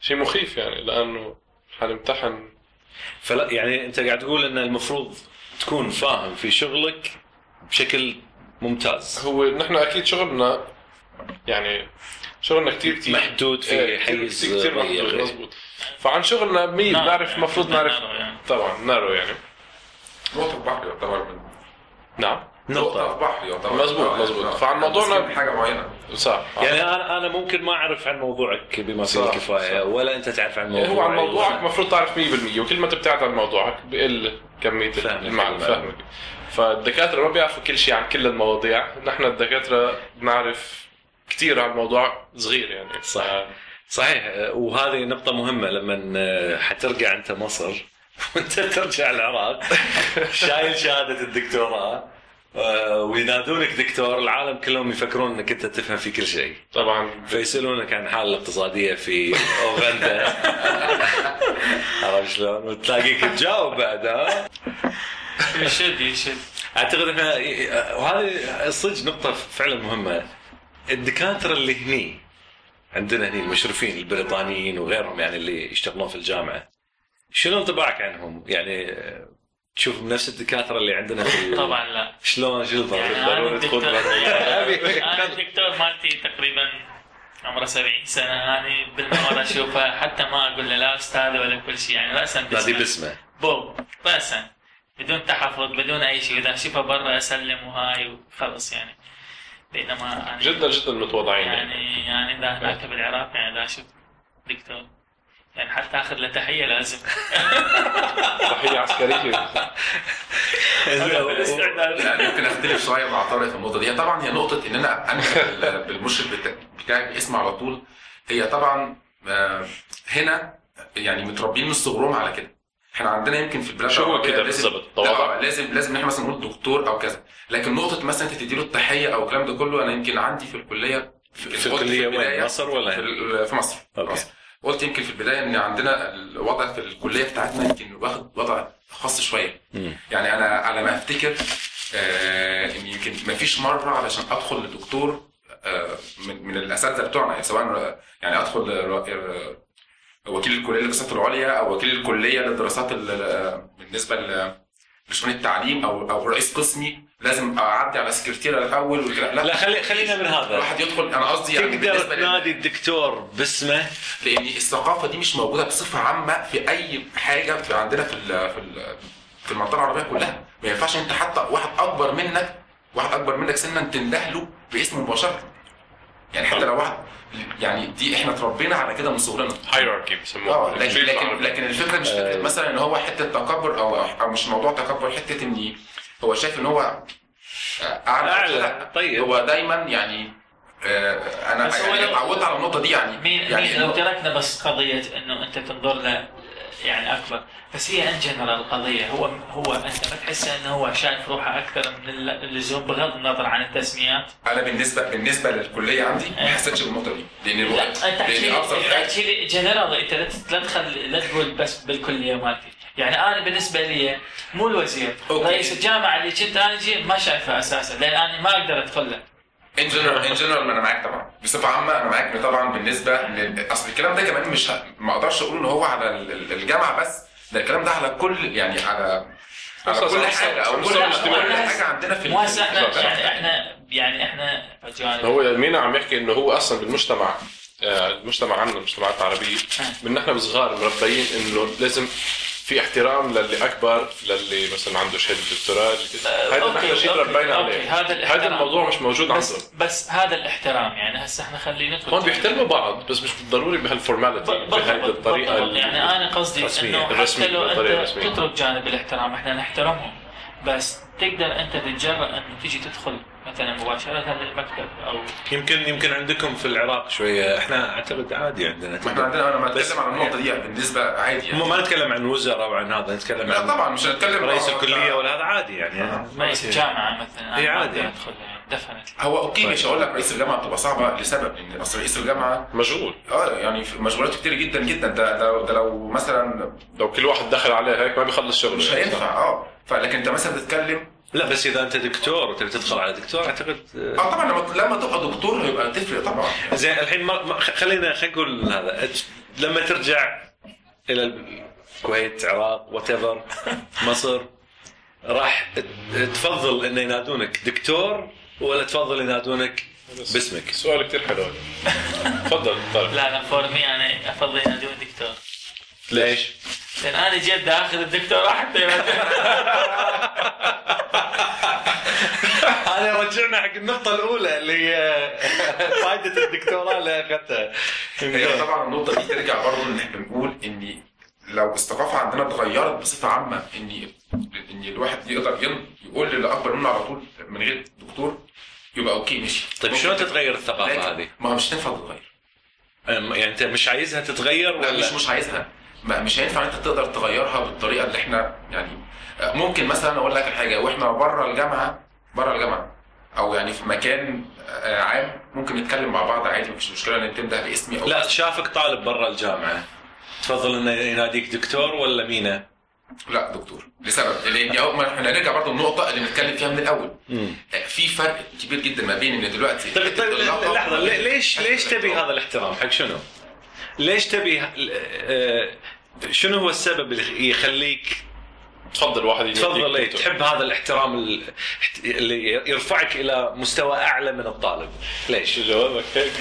شيء مخيف يعني لأنه حنمتحن فلا يعني انت قاعد تقول إن المفروض تكون فاهم في شغلك بشكل ممتاز هو نحن أكيد شغلنا يعني شغلنا كثير كثير محدود في كتير- حيز كثير. محدود مضبوط فعن شغلنا مين نعم. نعرف المفروض نعرف يعني. طبعا نارو يعني نقطة في بحر يعتبر من نعم نقطة في بحر يعتبر مظبوط، مظبوط. آه. فعن موضوعنا- مسكين حاجة معينة صح. يعني أنا أنا ممكن ما أعرف عن موضوعك بما فيه الكفاية صح. ولا أنت تعرف عن موضوعك هو عن موضوعك المفروض تعرف 100% وكل ما تبتعد عن موضوعك بقل كمية فهمك. المعلومة فهمك فالدكاترة ما بيعرفوا كل شيء عن كل المواضيع. نحن الدكاترة بنعرف كثير عن موضوع صغير يعني. صح. ف- صحيح. وهذه نقطة مهمة لما حترجع أنت مصر [LAUGHS] وأنت ترجع العراق [LAUGHS] شايل شهادة الدكتوراه. وينادونك دكتور العالم كلهم يفكرون إنك أنت تفهم في كل شيء طبعا فيسألونك عن الحاله الاقتصادية في أوغندا [LAUGHS] عرفت شلون؟ وتلاقيك تجاوب بعد ها؟ يشد يشد أعتقد إحنا وهذه صدق نقطة فعلا مهمة الدكاترة اللي هني عندنا هني المشرفين البريطانيين وغيرهم يعني اللي يشتغلون في الجامعة شنو انطباعك عنهم؟ يعني تشوف نفس الدكاترة اللي عندنا في [LAUGHS] طبعا لا. شلون شو يعني؟ أنا الدكتور أبي- أنا الدكتور [LAUGHS] مالتي تقريبا عمره 70 سنة. يعني بالمرة أشوفه حتى ما أقول له لا أستاذ ولا كل شيء يعني راسا نادي باسمه. باسمه. بوب راسا بدون تحفظ بدون أي شيء واذا أشوفه برا أسلم وهاي وخلص يعني. بينما أنا جدا جدا متواضعين. يعني يعني يعني إذا هناك بالعراق يعني إذا أشوف دكتور يعني حتى اخذ له تحية لازم [LAUGHS] تحية عسكرية. بالاستعداد [LAUGHS] يعني ممكن أختلف شوية مع طارق في النقطة دي. هي طبعا هي نقطة إن أنا انزل بال- [LAUGHS] بالمشرف بتا- بتاعي باسم على طول. هي طبعا آه، هنا يعني متربيين من صغرهم على كده. إحنا عندنا يمكن في البلاد شو هو كده لازم- بالضبط؟ تواضع؟ لا، لازم لازم إحنا مثلا نقول دكتور أو كذا. لكن نقطة مثلا أنت تديله التحية أو الكلام ده كله أنا يمكن عندي في الكلية في قلت الكلية وين البداية مصر ولا في, في مصر. في أوكي. مصر. قلت يمكن في البداية إن عندنا الوضع في الكلية بتاعتنا يمكن واخد وضع خاص شوية. يعني أنا على ما أفتكر آه إن يمكن ما فيش مرة علشان أدخل لدكتور آه من, من الأساتذة بتوعنا يعني سواء يعني أدخل آه، وكيل الكلية للدراسات العليا أو وكيل الكلية للدراسات ال- بالنسبة لشؤون التعليم أو أو رئيس قسمي لازم أعدي على سكرتيرة الأول والكلام لا. خلي خلينا من هذا. الواحد يدخل. أنا قصدي يعني تقدر تنادي الدكتور باسمه؟ لأن الثقافة دي مش موجودة بصفة عامة في أي حاجة في عندنا في ال في ال في المنطقة العربية كلها. ما ينفعش أنت حتى واحد أكبر منك واحد أكبر منك سنا تنده له باسمه مباشره يعني حتى لو واحد يعني دي إحنا اتربينا على كده من صغرنا. هايراركي آه بسموها لكن لكن لكن الفكرة مش فكرة. آه. مثلا إن هو حتة تكبر أو أو مش موضوع تكبر حتة إن هو شايف إن هو أعلى أعلى. لا. طيب. هو دايما يعني آه، أنا يعني لو- اتعودت على النقطة دي يعني. مين يعني مين لو تركنا بس قضية إنه أنت تنظر له يعني أكبر. بس هي ان جنرال القضية هو هو أنت ما تحس إنه هو شايف روحه أكثر من اللزوم بغض النظر عن التسميات؟ أنا بالنسبة بالنسبة للكلية عندي ما حسيتش بالنقطة دي لأن لا أنت احكي لي جنرال إنت لا ت- لا تخل لا تقول بس بالكلية مالتي. يعني أنا بالنسبة لي مو الوزير. okay. رئيس الجامعة اللي كنت أنا جي ما شايفه أساسا لأن أنا ما أقدر أدخل له. in general in general أنا معاك طبعا. بصفة عامة أنا معاك طبعا بالنسبة لل... أصل الكلام ده كمان مش ه... ما أقدرش أقول ان هو على ال- ال- الجامعة بس ده الكلام ده على كل يعني على على كل حاجة أو كل حاجة عندنا في مو هسه إحنا يعني إحنا يعني إحنا هو مينا عم يحكي إنه هو أصلا بالمجتمع آه، المجتمع عندنا المجتمعات العربيه من نحن صغار مربيين إنه لازم في احترام للي أكبر للي مثلا عنده شهادة دكتوراه آه، هذا نحن شيء أوكي، عليه هذا. هذا الموضوع مش موجود بس بس هذا الاحترام يعني هسه إحنا خلينا ندخل هون بيحترموا بعض بس مش ضروري بهال formality بهذه الطريقة. يعني أنا قصدي إنه حتى لو أنت. تترك جانب الاحترام إحنا نحترمهم بس تقدر أنت تتجرأ إنه تيجي تدخل مثلا مباشرة للمكتب أو يمكن يمكن عندكم في العراق شوية. إحنا أعتقد عادي عندنا. ما إحنا عندنا أنا ما أتكلم عن النقطة دي بالنسبة عادي يعني. ما نتكلم عن وزراء وعن هذا نتكلم لا عن طبعا مش هنتكلم رئيس آه، الكلية ولا هذا عادي يعني. رئيس جامعه مثلا. ما عادي. أدخل يعني definitely هو okay مش هقول لك رئيس الجامعة بتبقى صعبة لسبب إن أصل رئيس الجامعة مشغول. آه يعني في مشغولات كتير جدا جدا. ده ده, ده لو مثلا لو كل واحد دخل عليه هيك ما بيخلص شغله. مش هينفع آه. فلكن أنت مثلا بتتكلم لا بس إذا أنت دكتور وتبي تدخل على دكتور أعتقد آه، آه طبعا لما لما تبقى دكتور هيبقى تفرق طبعا زين الحين ما خلينا خلينا نقول هذا لما ترجع إلى الكويت عراق وات [LAUGHS] مصر راح تفضل انه ينادونك دكتور ولا تفضل ينادونك باسمك؟ سؤال كثير حلو. تفضل لا أنا فور مي أنا أفضل ينادوني دكتور ليش؟ لأن أنا جد اخذ الدكتوراه حتى ينادوني هذا رجعنا حق النقطة الأولى اللي هي فائدة الدكتوراه اللي أخذتها. هي طبعا النقطة دي ترجع برضه إن إحنا بنقول إن لو الثقافه عندنا اتغيرت بصفة عامة إن إن الواحد يقدر ين- يقول للي اكبر منه على طول من غير دكتور يبقى أوكي ماشي طيب شلون تتغير الثقافة هذه؟ ما هو مش هتنفع تتغير يعني أنت مش عايزها تتغير لا ولا؟ مش مش عايزها مش هينفع أنت تقدر تغيرها بالطريقة اللي إحنا يعني ممكن مثلا أقول لك حاجة وإحنا بره الجامعة بره الجامعة أو يعني في مكان آه، عام ممكن نتكلم مع بعض عادي مفيش مشكلة ان تنده باسمي أو لا شافك طالب برا الجامعة. تفضل انه يناديك دكتور ولا مينا؟ لا دكتور. لسبب لأن ما إحنا هنرجع برضه النقطة اللي بنتكلم فيها من الأول. آه، في فرق كبير جدا ما بين إن دلوقتي طيب طيب لحظة لي- ليش ليش تبي هذا الاحترام؟ حق شنو؟ ليش تبي آه، شنو هو السبب اللي يخليك تفضل واحد تفضل إيه، دكتور. تحب هذا الاحترام ال- اللي يرفعك إلى مستوى أعلى من الطالب؟ ليش؟ شو جوابك هيك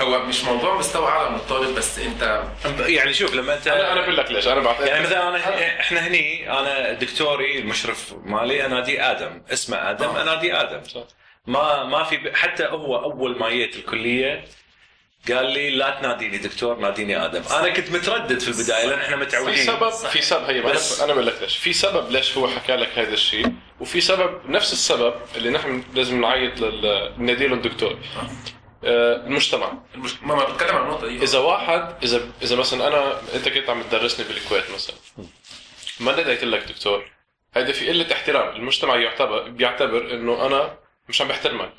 هو مش موضوع مستوى أعلى من الطالب بس أنت يعني شوف لما انت أنا أنا بقول لك ليش أنا بعتقد يعني مثلا أنا إحنا هني أنا دكتوري المشرف مالي أنادي آدم اسمه آدم أنادي آدم صح. ما ما في حتى هو أول ما جيت الكلية قال لي لا تناديني دكتور ناديني آدم. أنا كنت متردد في البداية لأن إحنا في متعودين سبب في سبب هي بس- أنا بقول لك ليش في سبب ليش هو حكى لك هذا الشيء وفي سبب نفس السبب اللي نحن لازم نعيط لل ننادي له الدكتور. آه، المجتمع. ما ما بتكلم عن النقطة دي. إذا واحد إذا إذا مثلا أنا أنت كنت عم تدرسني بالكويت مثلا. ما ناديت لك دكتور. هيدا في قلة احترام. المجتمع يعتبر بيعتبر إنه أنا مش عم بحترمك.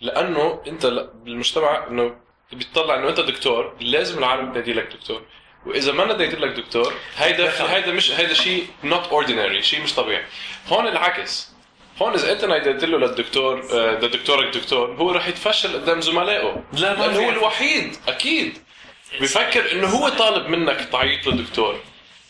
لأنه أنت بالمجتمع إنه بيطلع انه انت دكتور لازم العالم تنادي لك دكتور. وإذا ما ناديت لك دكتور هيدا هيدا مش هيدا شيء not ordinary شيء مش طبيعي. هون العكس. هون إذا أنت ناديت له للدكتور آه، ده دكتورك دكتور هو راح يتفشل قدام زملائه. لا، ما هو الوحيد أكيد. بفكر إنه هو طالب منك تعيط له دكتور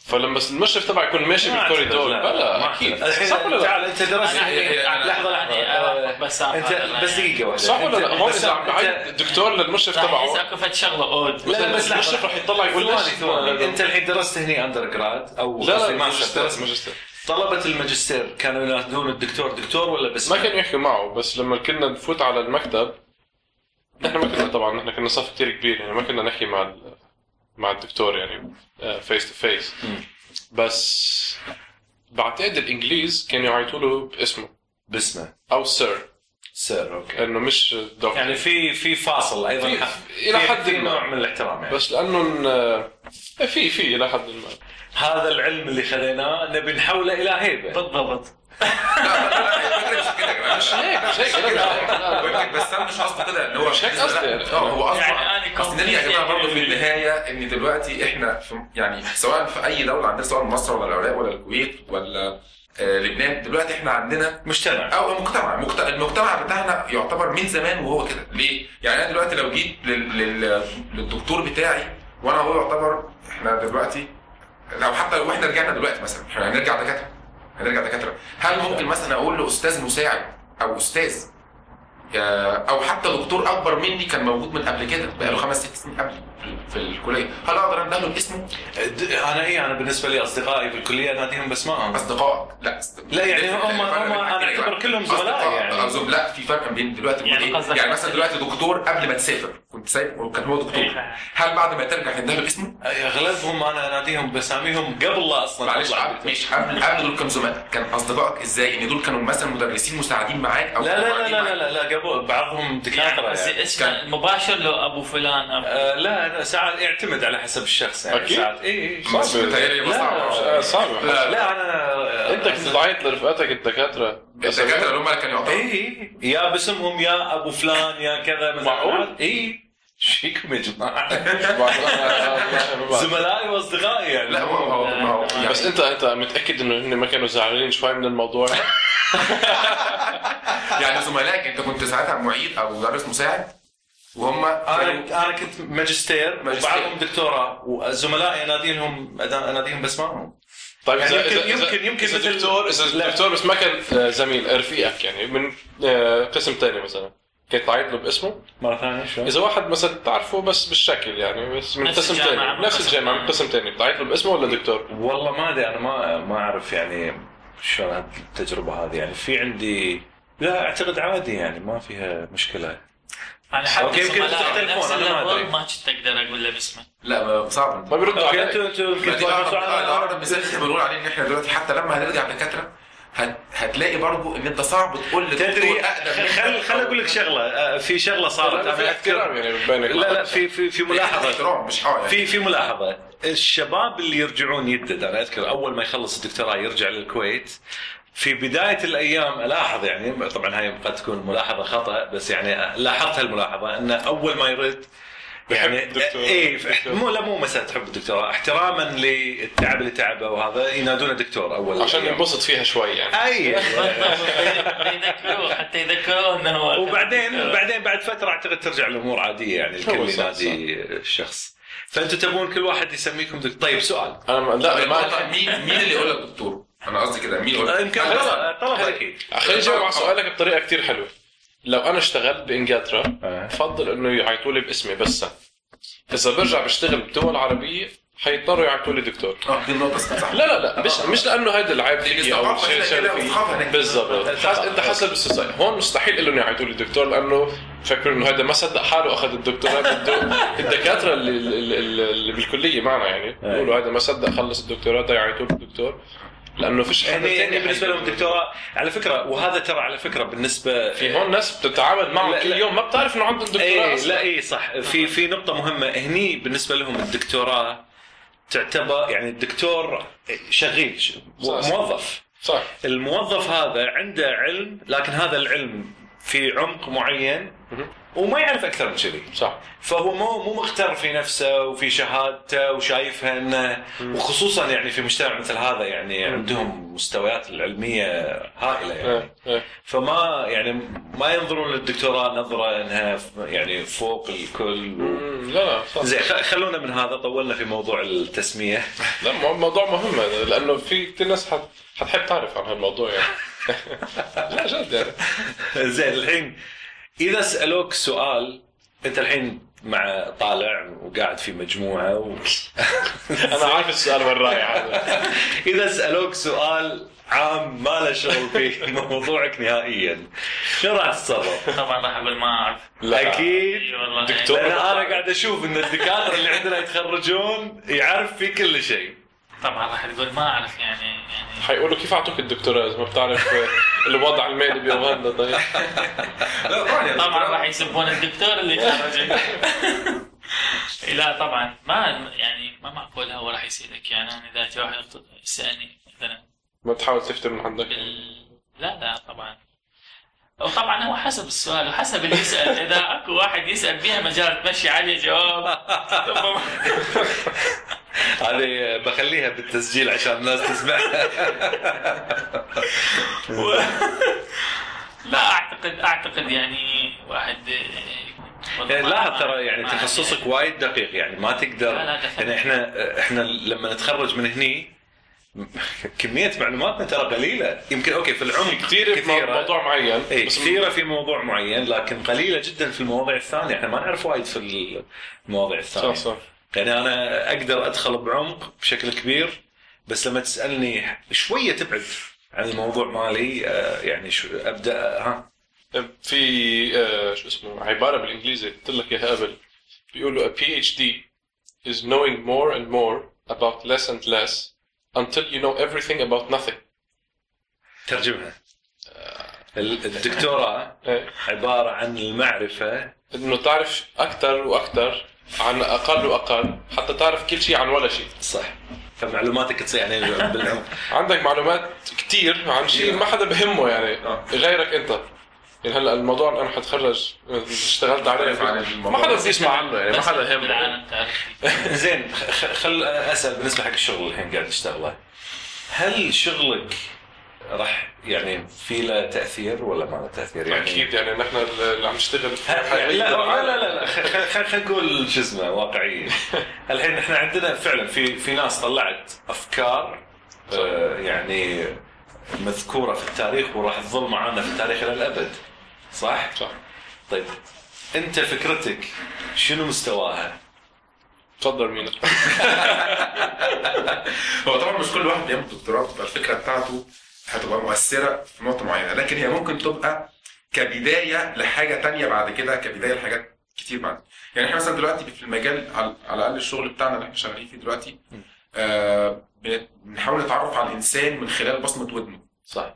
فلما المشرف تبعه يكون ماشي ما بالكوريدور بلا أكيد. صح ولا تعال لا؟ أنت درست لحظة يعني لحظه أوقف بس أنت بس. دقيقة واحدة. صح ولا لا؟ هون بس اذا عم بعيط دكتور للمشرف راح تبعه. يسألكم فد شغله odd لا بس. المشرف راح يطلع يقول ليش؟ ثواني أنت الحين درست هني undergrad أو لا لا ماجستير درست ماجستير طلبة الماجستير كانوا ينادون الدكتور دكتور ولا بس ما كانوا يحكوا معه بس لما كنا نفوت على المكتب نحن ما كنا طبعا نحن كنا صف كثير كبير يعني ما كنا نحكي مع ال- مع الدكتور يعني face to face بس بعتقد الإنجليز كانوا يعيطوا له باسمه. باسمه. أو sir sir okay. انه مش دكتور يعني في في فاصل أيضا في- في- حد ما. نوع من الاحترام يعني. بس لأنه إن- في في إلى حد ما. هذا العلم اللي خذيناه نبي نحوله إلى هيبة. بالضبط. لا لا لا الفكرة مش هيك. مش هيك بس أنا مش قصدي كده إن هو مش هيك قصدي. آه هو يعني أنا اصل نرجع يا جماعة برضه في كنت- النهاية إن دلوقتي إحنا في يعني سواء في أي دولة عندنا سواء مصر ولا العراق ولا الكويت ولا آه، لبنان دلوقتي إحنا عندنا مجتمع. أو المجتمع. مجت- المجتمع بتاعنا يعتبر من زمان وهو كده. ليه؟ يعني أنا دلوقتي لو جيت لل... لل... للدكتور بتاعي وأنا هو يعتبر إحنا دلوقتي لو حتى لو إحنا رجعنا دلوقتي مثلا إحنا هنرجع دكاترة. هنرجع دكاترة. هل ممكن مثلا أقول له أستاذ مساعد أو أستاذ أو حتى دكتور أكبر مني كان موجود من قبل كده بقى له خمس ست سنين قبل. في الكلية هل أقدر اندهله باسمه د- أنا إيه أنا بالنسبة لي أصدقائي في الكلية ناديهم بأسمائهم اصدقائك لا لا، يعني هم- هم- أنا أعتبر كلهم زملائي يعني. أصدقاء. لا في فرق بين دلوقتي يعني يعني, يعني مثلا دلوقتي دكتور قبل ما تسافر كنت سايب وكان هو دكتور إيه. هل بعد ما ترجع تندهله باسمه؟ أغلبهم أنا أناديهم بأساميهم قبل لا أصلا معلش مش قبل قبل دول كانوا زملاء كان أصدقائك إزاي ان دول كانوا مثلا مدرسين مساعدين معاك أو لا لا لا لا؟ لا, لا قبل بعضهم دكاترة يعني. اسمه المباشر له أبو فلان أبو آه لا أنا ساعات يعتمد على حسب الشخص يعني أكيد. ساعات اي اي لا. صعب آه، صعب لا لا أنا انت كنت تعيط لرفقاتك الدكاتره الدكاتره اللي هم اللي كانوا يعطوك اي يا باسمهم يا ابو فلان يا كذا مثلا معقول؟ اي إيش فيكم يا جماعة؟ زملائي واصدقائي يعني لا هو هو ما هو يعني بس انت انت متاكد انه هن ما كانوا زعلانين شوي من الموضوع يعني زملائك انت كنت ساعتها معيد أو مدرس مساعد وهم كانوا أنا أنا كنت ماجستير ماجستير. وبعضهم دكتوراه وزملائي اناديهم اناديهم باسمائهم طيب يعني إذا- يمكن- إذا- إذا- يمكن- يمكن إذا مثل- دكتور إذا. دكتور بس ما كان آه، زميل رفيقك يعني من آه، قسم ثاني مثلا كنت تعيط له باسمه مرة ثانية شو؟ إذا واحد مثلا تعرفه بس بالشكل يعني بس من قسم ثاني نفس قسم الجامعة من. قسم ثاني بتعيط له باسمه ولا دكتور؟ والله ما أدري أنا ما ما أعرف يعني شلون التجربة هذه يعني في عندي لا أعتقد عادي يعني ما فيها مشكلة أنا حتى أوكي، يمكن تختلفون، أنا ما أدري. ما كنت أقدر أقول له باسمه. لا ما- صعب. ما بيردوا عليك أنتوا أنتوا ما يمكن بنقول عليه إن إحنا دلوقتي حتى لما هنرجع دكاتره هت... هتلاقي برضو إن أنت صعب تقول تدري أقدم خل خل أقول لك شغلة. آه، في شغلة صارت. أنا اذكر يعني لا لا في في في ملاحظة. مش يعني في في ملاحظة. الشباب اللي يرجعون يدد أنا أذكر أول ما يخلص الدكتوراه يرجع للكويت. في بداية الأيام ألاحظ يعني طبعا هاي قد تكون ملاحظة خطأ بس يعني لاحظت هالملاحظه انه أول ما يرد بحب يعني الدكتور. اي مو لا مو مسألة تحب الدكتوراه احتراما للتعب اللي تعبه وهذا ينادونه دكتور أول عشان. ينبسط فيها شوي يعني. أي. حتى [LAUGHS] يذكروه حتى يذكروه إنه هو وبعدين بعدين بعد فترة أعتقد ترجع الأمور عادية يعني الكل ينادي الشخص. فانتم تبون كل واحد يسميكم دكتور؟ طيب سؤال. أنا لا طيب، ما والله مين مين اللي يقول لك دكتور؟ أنا قصدي كده مين لك؟ يمكن طلب طلب أكيد. خليني اجاوب على سؤالك بطريقة كثير حلوة. لو أنا اشتغلت بإنجلترا آه. بفضل إنه يعيطوا لي باسمي بس. إذا برجع بشتغل بدول عربيه حيضطروا يعيطوا لي دكتور. آه دي النقطة صح. لا لا لا مش مش لأنه هذا العيب فيي أو شيء هناك. بالضبط. حس... أنت حسب السوسايتي هون مستحيل إنه يعيطوا لي دكتور لأنه فكروا إنه هذا ما صدق حاله أخذ الدكتوراه بده. [LAUGHS] الدكاترة اللي, اللي, اللي اللي بالكلية معنا يعني بيقولوا هذا ما صدق خلص الدكتوراه ده يعيطوا له دكتور لأنه فيش حدا يعني يعني بالنسبة لهم دكتوراه على فكرة وهذا ترى على فكرة بالنسبة في هون ناس بتتعامل معهم كل. يوم ما بتعرف إنه عندهم دكتوراه إيه أصلاً. لا اي صح في في نقطة مهمة هني بالنسبة لهم الدكتوراه تعتبر يعني الدكتور شغيل. موظف صح الموظف هذا عنده علم لكن هذا العلم في عمق معين. وما يعرف أكثر من كذي. صح. فهو مو مو مغتر في نفسه وفي شهادته وشايفها انه وخصوصا يعني في مجتمع مثل هذا يعني عندهم مستويات العلمية هائلة يعني. إيه إيه. فما يعني ما ينظرون للدكتوراه نظرة إنها يعني فوق الكل. و... لا لا صح. زين خلونا من هذا طولنا في موضوع التسمية. [LAUGHS] لا مو- موضوع مهم هذا لأنه في كثير ناس حت... حتحب تعرف عن هالموضوع يعني. [LAUGHS] لا جد يعني. [LAUGHS] زين الحين إذا سألوك سؤال أنت الحين مع طالع وقاعد في مجموعة و... [LAUGHS] أنا عارف السؤال وين رايح [LAUGHS] إذا سألوك سؤال عام ما له شغل في [LAUGHS] موضوعك نهائيا شو راح تتصرف؟ طبعا راح أقول ما أعرف لا. أكيد دكتور. لأن أنا قاعد أشوف إن الدكاترة اللي عندنا يتخرجون يعرف في كل شيء طبعا راح تقول ما أعرف يعني يعني. حيقولوا كيف أعطوك الدكتوراه؟ اذا ما بتعرف الوضع المالي باوغندا طيب. [LAUGHS] لا طبعا طبعا راح يسبون الدكتور اللي [LAUGHS] خرجك لا طبعا. ما يعني ما معقول هو راح يسالك يعني أنا إذا جاء واحد يسألني مثلا. ما تحاول تفتر من عندك؟ بال... لا لا طبعا. وطبعا هو حسب السؤال وحسب اللي يسأل. إذا أكو واحد يسأل بيها مجال تمشي عليه جواب. [LAUGHS] هذه بخليها بالتسجيل عشان الناس تسمعها [LAUGHS] لا أعتقد أعتقد يعني واحد يعني لاحظ ترى يعني تخصصك وايد دقيق يعني ما تقدر. لا، لا، دقيق. يعني إحنا إحنا لما نتخرج من هني كمية معلوماتنا ترى قليلة. يمكن أوكي في العمق كثير في موضوع معين اي بس كثيرة في موضوع معين لكن قليلة جدا في المواضيع الثانية. إحنا ما نعرف وايد في المواضيع الثانية صح. صح يعني أنا أقدر أدخل بعمق بشكل كبير بس لما تسألني شوية تبعد عن الموضوع مالي آه، يعني شو أبدأ ها؟ في آه، شو اسمه عبارة بالإنجليزي قلت لك إياها قبل. بيقولوا a PhD is knowing more and more about less and less until you know everything about nothing. ترجمها. ال- الدكتوراه إيه. عبارة عن المعرفة. إنه تعرف أكثر وأكثر عن أقل وأقل حتى تعرف كل شيء عن ولا شيء. صح. فمعلوماتك تصير يعني [LAUGHS] بالعمق عندك معلومات كثير عن شيء ما حدا بهمه يعني. آه. غيرك أنت. يعني هلأ الموضوع اللي أنا حتخرج اشتغلت عليه. ما حدا بيسمع عنه يعني ما حدا يهمه. [LAUGHS] زين خ- خل أسأل بالنسبة حق الشغل اللي الحين قاعد تشتغله. هل شغلك راح يعني في له تأثير ولا ما له تأثير يعني أكيد يعني نحن اللي عم نشتغل لا لا لا لا, لا. خلينا نقول شو اسمه واقعيا [LAUGHS] الحين إحنا عندنا فعلا في في ناس طلعت أفكار آه، يعني مذكورة في التاريخ وراح تظل معنا في التاريخ إلى الأبد صح؟ صح طيب أنت فكرتك شنو مستواها؟ تفضل مين [LAUGHS] هو طبعا مش كل واحد بيعمل دكتوراه بتبقى الفكرة بتاعته هتبقى مؤثرة في نقطة معينة. لكن هي ممكن تبقى كبداية لحاجة تانية بعد كده كبداية لحاجات كتير بعد. يعني إحنا مثلا دلوقتي في المجال على الأقل الشغل بتاعنا اللي إحنا شغالين فيه دلوقتي آه بن- بنحاول نتعرف على الإنسان من خلال بصمة ودنه. صح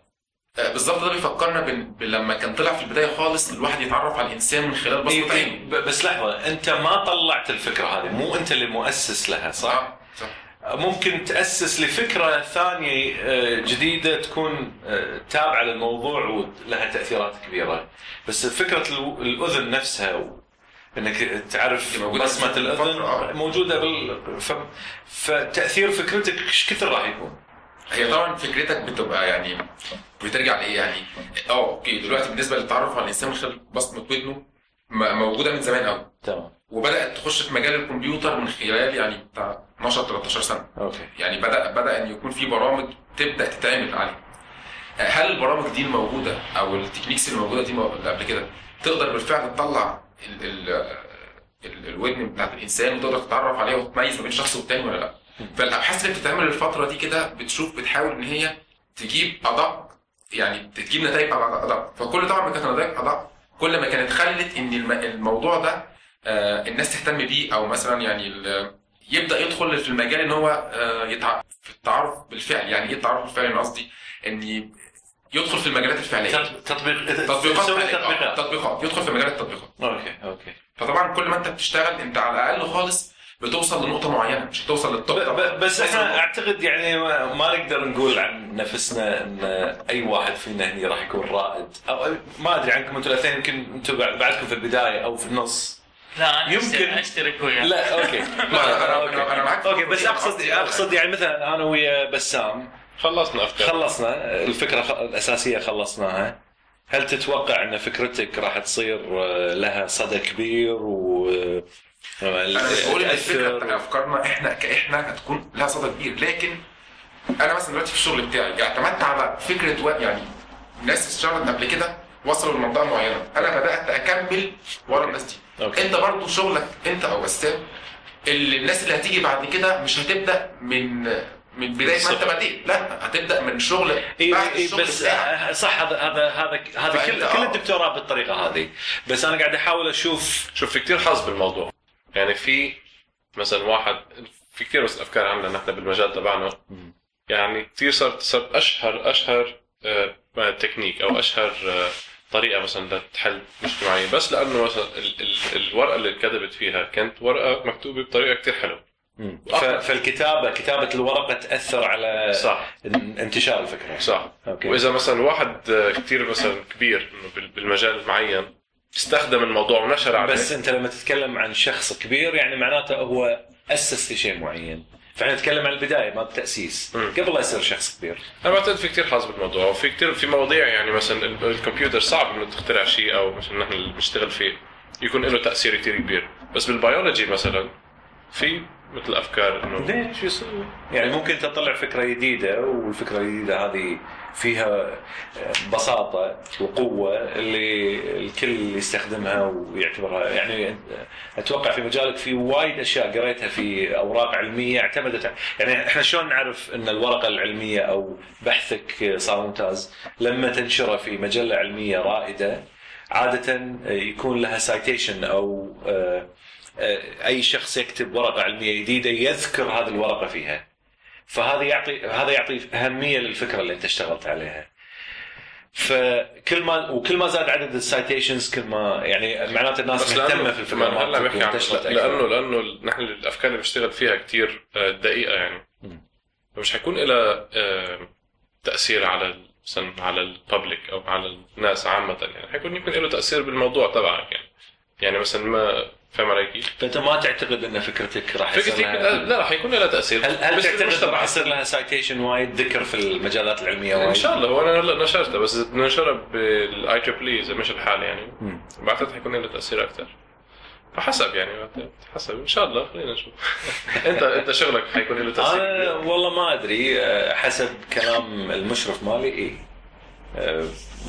آه بالظبط ده بيفكرنا لما كان طلع في البداية خالص الواحد يتعرف على الإنسان من خلال بصمة إيه، عينه ب- بس لحظة أنت ما طلعت الفكرة هذه مو أنت اللي مؤسس لها صح؟ صح ممكن تأسس لفكرة ثانية آه، جديدة تكون آه، تابعة للموضوع ولها تأثيرات كبيرة بس فكرة الأذن نفسها إنك تعرف بصمة الأذن آه. موجودة بال. فتأثير فكرتك إيش كثر راح يكون؟ هي طبعا فكرتك بتبقى يعني بترجع لإيه يعني آه okay دلوقتي بالنسبة للتعرف على الإنسان من خلال بصمة ودنه موجودة من زمان قوي تمام وبدأت تخش في مجال الكمبيوتر من خلال يعني بتاع 12 13 سنة. okay. يعني بدأ بدأ إن يكون في برامج تبدأ تتعمل عليه هل البرامج دي الموجودة أو التكنيكس اللي موجودة دي قبل كده تقدر بالفعل تطلع ال ال ال الودن بتاعت الإنسان وتقدر تتعرف عليها وتميز ما بين شخص والتاني ولا لأ؟ فالأبحاث اللي بتتعمل الفترة دي كده بتشوف بتحاول إن هي تجيب ادق يعني تجيب نتائج ادق فكل طبعا ما كانت نتائج ادق كل ما كانت خلت إن الم- الموضوع ده آه، الناس تهتم بيه أو مثلا يعني يبدأ يدخل في المجال إن هو آه، يتع... في التعرف بالفعل يعني إيه التعرف بالفعل؟ أنا قصدي إن يدخل في المجالات الفعلية. تط- تطبيق تطبيقات فعلية. آه، تطبيقات. تطبيقات يدخل في مجال التطبيقات. okay okay. فطبعا كل ما أنت بتشتغل أنت على الأقل خالص بتوصل لنقطة معينة مش هتوصل لل top. ب- ب- بس إحنا. أعتقد يعني ما ما نقدر نقول عن نفسنا إن أي واحد فينا هني راح يكون رائد. أو ما أدري عنكم أنتم الأثنين يمكن أنتم بعدكم في البداية أو في النص. لا أنا يمكن- اشترك وياك لا okay. [LAUGHS] لا، أنا- أنا- أنا معاك. okay بس اقصد أقصد يعني مثلا أنا ويا بسام. خلصنا افكار خلصنا. الفكرة خ- الأساسية خلصناها. هل تتوقع إن فكرتك راح تصير آه، لها صدى كبير و آه، أنا الفكرة أفكارنا إحنا كاحنا هتكون لها صدى كبير. لكن أنا مثلا دلوقتي في الشغل بتاعي اعتمدت على فكرة و... يعني ناس اشتغلت قبل كده وصلوا لمنطقة معينة. أنا بدأت أكمل ورا الناس دي. أوكي. انت برضو شغلك انت أو بسام اللي الناس اللي هتيجي بعد كده مش هتبدأ من من بداية ما انت. بديت لا هتبدأ من شغل اي بعد اي الشغل بس بتاعك. صح هذا هذا هذا هذا كل آه. كل الدكتوراه بالطريقة هذه بس أنا قاعد أحاول أشوف شوف في كتير حظ بالموضوع يعني في مثلا واحد في كثير بس أفكار عندنا نحن بالمجال تبعنا. يعني كثير صارت صارت اشهر أشهر آه، تكنيك أو أشهر آه، طريقة مثلا لتحل مشكله معينه بس لأنه مثلا ال- ال- الورقة اللي انكتبت فيها كانت ورقة مكتوبة بطريقة كثير حلوة. ف- فالكتابة كتابة الورقة تأثر على صح. ان- انتشار الفكرة صح. أوكي. وإذا مثلا واحد كثير مثلا كبير إنه بال- بالمجال المعين استخدم الموضوع ونشر عليه. بس أنت لما تتكلم عن شخص كبير يعني معناته هو أسس لشيء معين. فاحنا نتكلم عن البداية ما التأسيس. قبل لا يصير شخص كبير أنا بعتقد في كثير حظ بالموضوع وفي كثير في مواضيع يعني مثلا ال- الكمبيوتر صعب إنه تخترع شيء أو مثلا نحن اللي بنشتغل فيه يكون له تأثير كثير كبير بس بالبيولوجي مثلا في مثل أفكار إنه ليش يصير؟ يعني ممكن تطلع فكرة جديدة والفكرة الجديدة هذه فيها بساطة وقوة اللي الكل يستخدمها ويعتبرها. يعني أتوقع في مجالك في وايد أشياء قريتها في أوراق علمية اعتمدت يعني إحنا شلون نعرف إن الورقة العلمية أو بحثك صار ممتاز؟ لما تنشره في مجلة علمية رائدة عادة يكون لها citation أو آه، آه، أي شخص يكتب ورقة علمية جديدة يذكر هذه الورقة فيها. فهذا يعطي هذا يعطي أهمية للفكرة اللي أنت اشتغلت عليها فكل ما وكل ما زاد عدد ال citations كل ما يعني معناته الناس مهتمة في الفكرة مالتك. لأنه لأنه نحن الأفكار اللي بنشتغل فيها كثير دقيقة يعني. فمش حيكون لها آه، تأثير على مثلا على ال public أو على الناس عامة يعني حيكون يمكن له تأثير بالموضوع تبعك يعني يعني مثلا ما فاهم علي كيف؟ فأنت ما تعتقد إن فكرتك راح يصير فكرتي لها لا راح يكون لها تأثير هل هل تعتقد. راح يصير لها citation وايد ذكر في المجالات العلمية وايد؟ إن شاء الله هو أنا هلا نشرتها بس ننشرها بال IEEE إذا مش الحال يعني. بعتقد حيكون لها تأثير أكثر فحسب يعني حسب إن شاء الله خلينا نشوف [LAUGHS] انت أنت شغلك حيكون له تأثير أنا. والله ما أدري حسب كلام المشرف مالي اي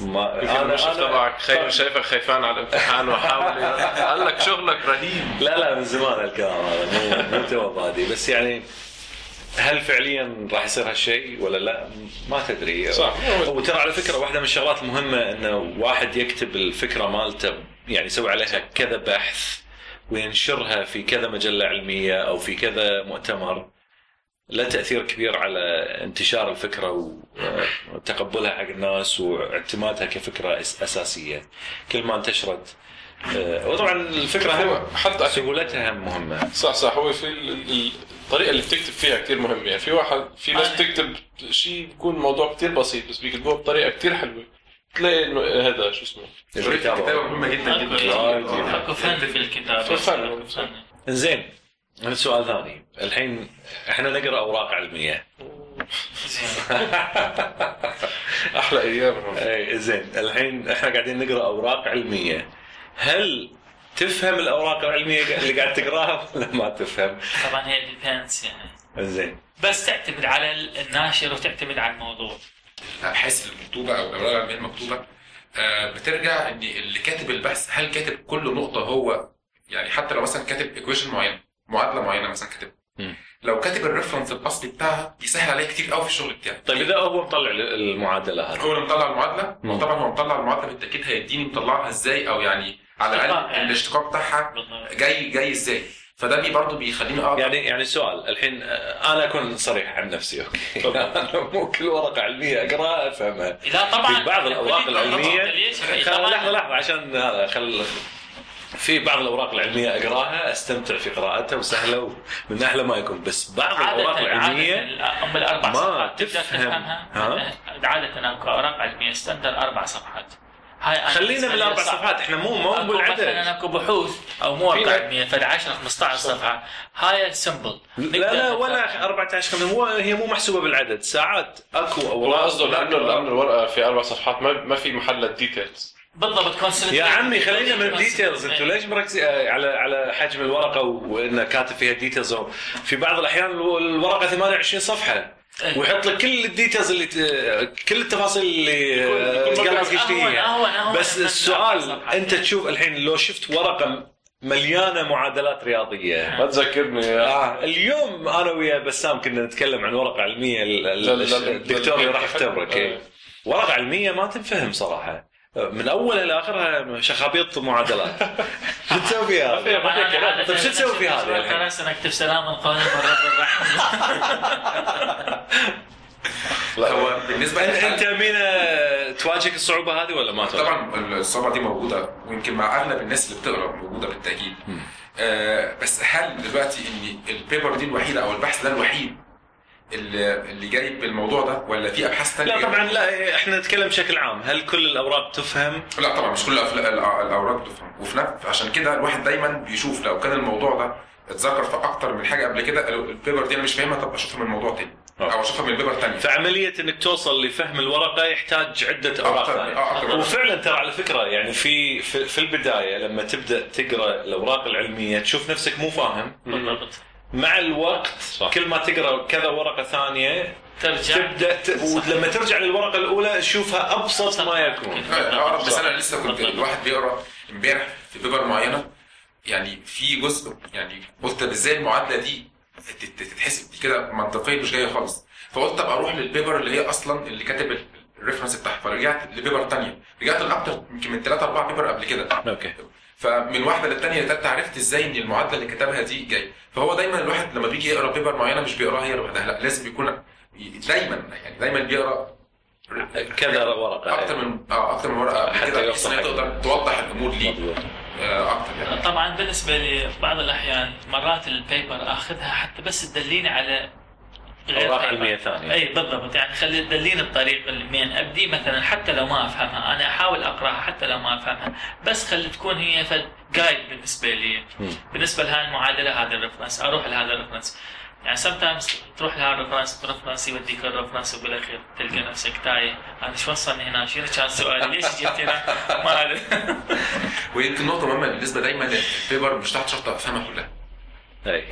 ما يمكن المشرف تبعك خي... شايفك خيفان على الامتحان وحاول قال لك شغلك رهيب. لا لا من زمان الكلام هذا. مو مو تو بادي بس يعني هل فعليا راح يصير هالشيء ولا لا؟ ما تدري. صح. وترى على فكرة واحدة من الشغلات المهمة إنه واحد يكتب الفكرة مالته يعني يسوي عليها كذا بحث وينشرها في كذا مجلة علمية أو في كذا مؤتمر. له تأثير كبير على انتشار الفكرة وتقبلها حق الناس واعتمادها كفكرة أساسية. كل ما انتشرت آه، وطبعا الفكرة هم حتى سهولتها هم مهمة. صح صح. هو في ال- ال- الطريقة اللي بتكتب فيها كثير مهمة. يعني في واحد في ناس أنا- بتكتب شيء بيكون موضوع كثير بسيط بس بيكتبوه بطريقة كثير حلوة. تلاقي إنه هذا شو اسمه. طريقه الكتابة مهمة جدا جدا. آه، فن في الكتابة. فن. زين هذا سؤال ثاني. الحين إحنا نقرأ أوراق علمية. زين [LAUGHS] أحلى أيام اي زين. الحين إحنا قاعدين نقرأ أوراق علمية. هل تفهم الأوراق العلمية اللي قاعد تقراها ولا ما تفهم؟ طبعا هي ديبينس يعني. زين. بس تعتمد على الناشر وتعتمد على الموضوع. حيث المكتوبة أو الأوراق العلمية المكتوبة آه، بترجع ان اللي كاتب البحث هل كاتب كل نقطة هو يعني حتى لو مثلا كاتب equation معين معادلة معينة مثلا كاتب مم. لو كاتب ال reference الأصلي بتاعها بيسهل عليه كتير قوي في الشغل بتاعه طيب إذا هو مطلع المعادلة هذه هو اللي مطلع المعادلة؟ مم. وطبعا هو مطلع المعادلة بالتأكيد هيديني مطلعها إزاي أو يعني على الأقل يعني. الاشتقاق بتاعها جاي جاي إزاي. فده بي برضه بيخليني أقدر يعني يعني سؤال الحين آه، أنا أكون صريح عن نفسي أوكي؟ [LAUGHS] أنا مو كل ورقة علمية أقرأها أفهمها. لا طبعا. في بعض الأوراق العلمية. طبعاً. لحظة لحظة عشان هذا خل في بعض الأوراق العلمية أقراها أستمتع في قراءتها وسهلة ومن أحلى ما يكون. بس بعض الأوراق العلمية أم الأربع ما صفحات. تقدر تفهم. تفهمها. ها؟ عادة اكو أوراق علمية standard أربع صفحات. هاي خلينا بالأربع. صفحات إحنا مو مو بالعدد. مثلا أكو بحوث أو مو في ورقه ناس- علمية فد 10 15 صفحة. هاي simple لا لا ولا 14 خمسة مو هي مو محسوبة بالعدد. ساعات أكو أوراق. قصده لأنه لأنه الورقة في أربع صفحات ما ما في محل ال details بالضبط content يا عمي خلينا من ال details أنتوا ليش مركزين آه، على على حجم الورقة وانه كاتب فيها details في بعض الأحيان الورقة 28 صفحة. إيه. ويحط لك كل ال details اللي ت- كل التفاصيل اللي قلبك بس يشتهيها بس السؤال أنت تشوف الحين لو شفت ورقة مليانة معادلات رياضية. ما تذكرني. آه اليوم أنا ويا بسام كنا نتكلم عن ورقة علمية الدكتور اللي راح يختبرك. إيه. إيه. ورقة علمية ما تنفهم صراحة. من اولها لاخرها شخابيط معادلات [LAUGHS] شو تسوي في هذا؟ طيب شو تسوي في هذا؟ خلاص أنا أكتب سلام القادم والرب الرحيم [LAUGHS] هو بالنسبة انت مينا تواجهك الصعوبة هذه ولا ما تواجهك؟ طبعا الصعوبة دي موجودة ويمكن مع أغلب الناس اللي بتقرأ موجودة بالتأكيد آه بس هل دلوقتي إن ال paper دي الوحيدة أو البحث ده الوحيد اللي اللي جاي بالموضوع ده ولا في أبحاث ثانية لا طبعا لا إحنا نتكلم بشكل عام. هل كل الأوراق تفهم؟ لا طبعا مش كل الأوراق تفهم وفي نفس عشان كده الواحد دايما بيشوف لو كان الموضوع ده اتذكر في أكتر من حاجة قبل كده ال paper دي أنا مش فاهمها طب أشوفها من موضوع تاني أو أشوفها من paper تاني فعمليه إنك توصل لفهم الورقة يحتاج عدة أوراق ثانية. آه،. وفعلا ترى على فكرة يعني في في, في البداية لما تبدأ تقرأ الأوراق العلمية تشوف نفسك مو فاهم. بالضبط مع الوقت صح. كل ما تقرأ كذا ورقة ثانية ترجع. تبدأ ت... ولما ترجع للورقة الأولى تشوفها أبسط ما يكون. اقرب بس أنا لسه كنت. الواحد بيقرأ امبارح في paper معينة. يعني في جزء يعني قلت طب إزاي المعادلة دي تت- تتحسب دي كده منطقيا مش جاية خالص. فقلت طب أروح لل paper اللي هي أصلا اللي كاتب ال reference بتاعها. فرجعت ل paper تانية. رجعت لاكتر يمكن من ثلاثة أربعة paper قبل كده. okay. فمن واحدة للثانيه للثالثه عرفت إزاي إن المعادلة اللي كتبها دي جاي فهو دايما الواحد لما بيجي يقرأ paper معينة مش بيقراها هي لوحدها لا لازم يكون دايما يعني دايما بيقرأ كذا ورقة أكتر من آه أكتر من ورقة حتى كده بحيث إن هي يوضح. تقدر توضح الأمور ليه. آه، أكتر يعني طبعا بالنسبة لي بعض الأحيان مرات ال paper آخذها حتى بس تدليني على غير اوراق paper. علميه ثانية أي بالضبط. يعني خلي تدليني الطريق اللي منين أبدي مثلا حتى لو ما أفهمها. أنا أحاول أقراها حتى لو ما أفهمها. بس خلي تكون هي فد guide بالنسبة لي. مم. بالنسبة لهاي المعادلة هذا ال reference أروح لهذا ال reference يعني sometimes تروح لهذا ال reference ال reference يوديك ال reference وبالأخير تلقى نفسك تايه. أنا شو وصلني هنا؟ شنو كان سؤالي؟ ليش جيت هنا؟ ما أدري. [LAUGHS] ويمكن نقطة مهمة بالنسبة دايما. ال paper مش تحت شرط أفهمها كلها.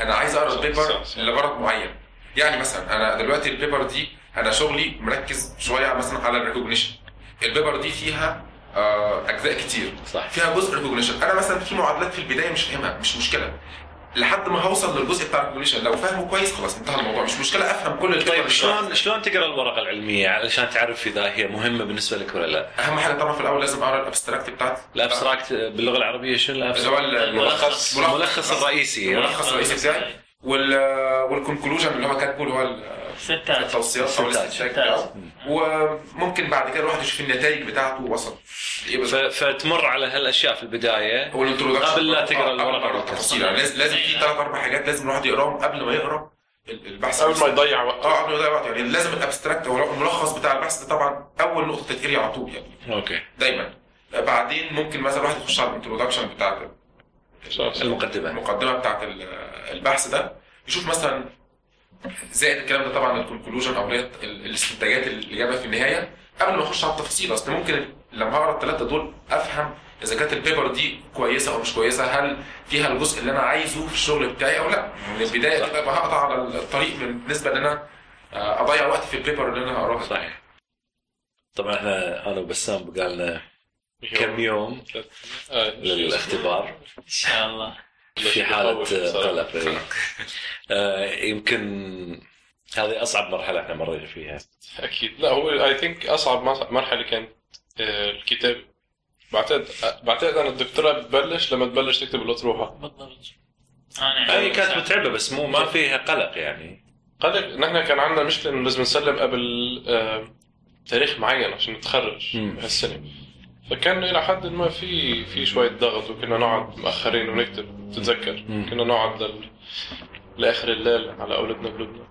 أنا عايز أقرأ ال paper. لغرض معين. يعني مثلا أنا دلوقتي ال paper دي أنا شغلي مركز شوية مثلا على ال recognition ال paper دي فيها آه، أجزاء كتير. صح. فيها جزء recognition أنا مثلا في معادلات في البداية مش فاهمها مش مشكلة. لحد ما هوصل للجزء بتاع ال recognition لو فاهمه كويس خلاص انتهى الموضوع. مش مشكلة أفهم كل ال paper طيب اللي شلون شلون تقرأ الورقة العلمية علشان تعرف إذا هي مهمة بالنسبة لك ولا لا؟ أهم حاجة طبعا في الأول لازم أقرأ ال abstract بتاعتي. ال abstract باللغة العربية شنو اللي ال abstract؟ هو الملخص. الملخص الرئيسي. الملخص الرئيسي بتاعي. وال وال conclusion اللي هو كاتبه اللي هو التوصيات أو. الاستنتاج. بتاعه وممكن بعد كده الواحد يشوف النتائج بتاعته وصل. إيه فتمر على هالأشياء في البداية. هو ال introduction قبل لا تقرأ آه، أقرأ التفاصيل. يعني لازم لازم في ثلاث أربع حاجات لازم الواحد يقراهم قبل ما يقرأ ال- البحث قبل ما. يضيع وقت. آه قبل ما يضيع وقت. يعني لازم ال abstract أو الملخص بتاع البحث ده طبعا أول نقطة تتقري على طول يعني. okay. دايما. بعدين ممكن مثلا الواحد يخش على ال introduction صح. المقدمة. المقدمة بتاعت ال- البحث ده. يشوف مثلا زائد الكلام ده طبعا ال conclusion أو الاستنتاجات اللي جابها في النهاية. قبل ما أخش على التفاصيل أصل ممكن لما اقرا الثلاثه دول أفهم إذا كانت ال paper دي كويسة أو مش كويسة هل فيها الجزء اللي أنا عايزه في الشغل بتاعي أو لا؟ من البداية كده هقطع على الطريق بالنسبة إن أنا آه، أضيع وقت في ال paper اللي أنا هقراها. صحيح. طبعا إحنا أنا وبسام بقى لنا كم يوم. آه، للاختبار. إن شاء الله. في حالة. قلق إيه. آه، يمكن هذه أصعب مرحلة إحنا مرينا فيها. أكيد. لا هو اي ثينك أصعب مرحلة كانت آه، الكتاب. بعتقد بعتقد أنا الدكتوراه بتبلش لما تبلش تكتب الاطروحه بالضبط. أنا هي كانت متعبة بس مو ما فيها قلق يعني. قلق. نحن كان عندنا مشكلة إنه لازم نسلم قبل آه، تاريخ معين عشان نتخرج. بهالسنة. فكان إلى حد ما في في شوية ضغط وكنا نقعد مأخرين ونكتب. تتذكر. كنا نقعد لل... لآخر الليل على أولادنا بلدنا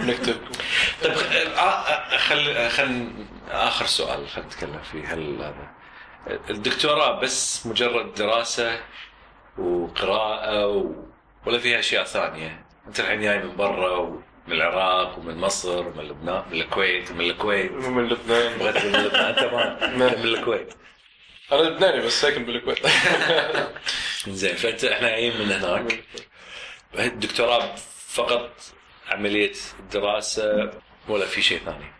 نكتب. [LAUGHS] طيب آه، آه، خل خل آخر سؤال خلينا نتكلم فيه. هل هذا الدكتوراه بس مجرد دراسة وقراءة و... ولا فيها أشياء ثانية؟ أنت الحين جاي من برا ومن العراق ومن مصر ومن لبنان من الكويت ومن الكويت. من لبنان. بغيت من لبنان ما نعم. من الكويت. أنا لبناني بس ساكن بالكويت. [LAUGHS] زين فأنت إحنا جايين من هناك. الدكتوراه فقط عملية الدراسه ولا في شيء ثاني؟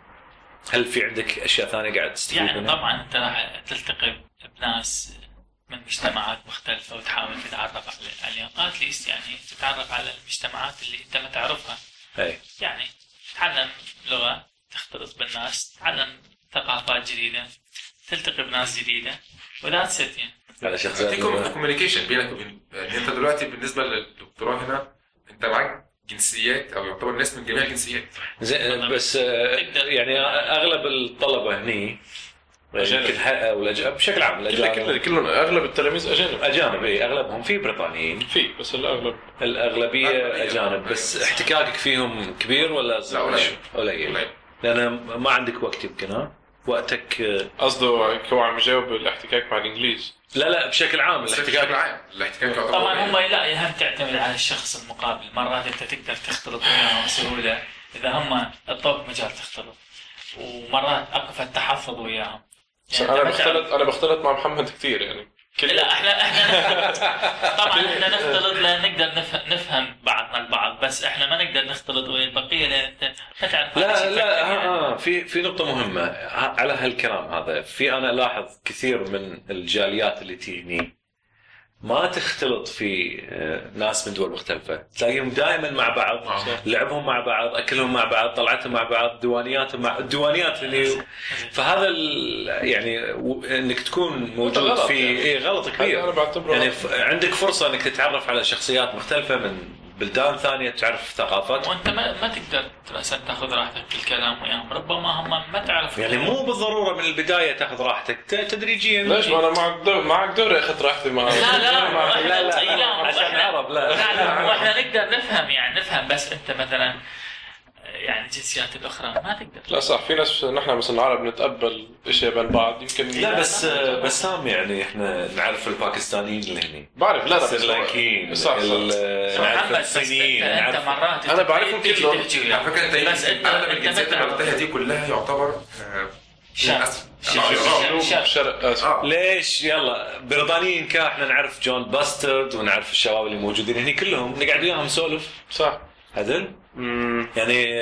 هل في عندك أشياء ثانية قاعد تستفيد يعني منها؟ طبعا أنت راح تلتقي بناس من مجتمعات مختلفة وتحاول تتعرف على- عليهم اتليست يعني تتعرف على المجتمعات اللي أنت ما تعرفها؟ اي يعني تتعلم لغة تختلط بالناس تتعلم ثقافات جديدة تلتقي بناس جديدة و that's it يعني. على شخص في communication بينك وبين يعني أنت دلوقتي بالنسبة للدكتوراه هنا أنت معاك جنسيات أو يعتبر ناس من جميع الجنسيات. زين بس آه، يعني أغلب الطلبة هني. يمكن بشكل عام الأجانب. كلهم أغلب التلاميذ أجانب. أجانب إي أغلبهم في بريطانيين. في بس الاغلب الأغلبية أغلبية. أجانب. بس احتكاكك فيهم كبير ولا لا، قليل. قليل. لأن ما عندك وقت يمكن ها؟ وقتك آه، قصده هو عم يجاوب الاحتكاك مع الإنجليز. لا لا بشكل عام. بشكل الاحتكاك عام. الاحتكاك طبعا هم. لا يهم تعتمد على الشخص المقابل. مرات أنت تقدر تختلط وياهم بسهولة. إذا هم الطب مجال تختلط. ومرات اقف التحفظ وياهم. يعني أنا بختلط أنا بختلط مع محمد كثير يعني. كل لا إحنا إحنا [LAUGHS] طبعا إحنا نختلط لنقدر نفهم, نفهم بعضنا البعض معينه أنت ما تعرف هذا لا الشيء لا يفكر ها يعني. ها في في نقطة مهمة ه- على هالكلام هذا. في أنا ألاحظ كثير من الجاليات اللي تجيني ما تختلط في آه، ناس من دول مختلفة. تلاقيهم دائما مع بعض لعبهم مع بعض أكلهم مع بعض طلعتهم مع بعض ديوانياتهم مع الديوانيات اللي فهذا ال... يعني و... إنك تكون موجود في يعني. اي غلط كبير. بعتبره يعني ف... عندك فرصة إنك تتعرف على شخصيات مختلفة من بلدان ثانية تعرف ثقافاتهم وانت ما, ما تقدر مثلا تاخذ راحتك في الكلام وياهم. ربما هم ما تعرف. يعني مو بالضرورة من البداية تاخذ راحتك ت- تدريجيا. ليش؟ ما أنا معك دور معك دوري اخذت راحتي مع لا لا لا لا. عشان إحنا- عرب لا. لا لا إحنا نقدر نفهم يعني نفهم بس أنت مثلا يعني الجنسيات الأخرى ما تقدر. لا صح في ناس نحن مثلا العرب نتقبل أشياء بين بعض يمكن لا بس بسام يعني إحنا نعرف الباكستانيين اللي هني. بعرف لا لا بس- السريلانكيين صح صح. نعرف بس الصينيين أنت, مرات أنا بعرفهم كلهم. تحكي وياهم. على فكرة انت بس انت الجنسيات اللي دي كلها يعتبر شرق. آه، شرق. ليش؟ يلا بريطانيين كا إحنا نعرف جون باسترد ونعرف الشباب اللي موجودين هني كلهم. نقعد وياهم نسولف. صح. عدل مم. يعني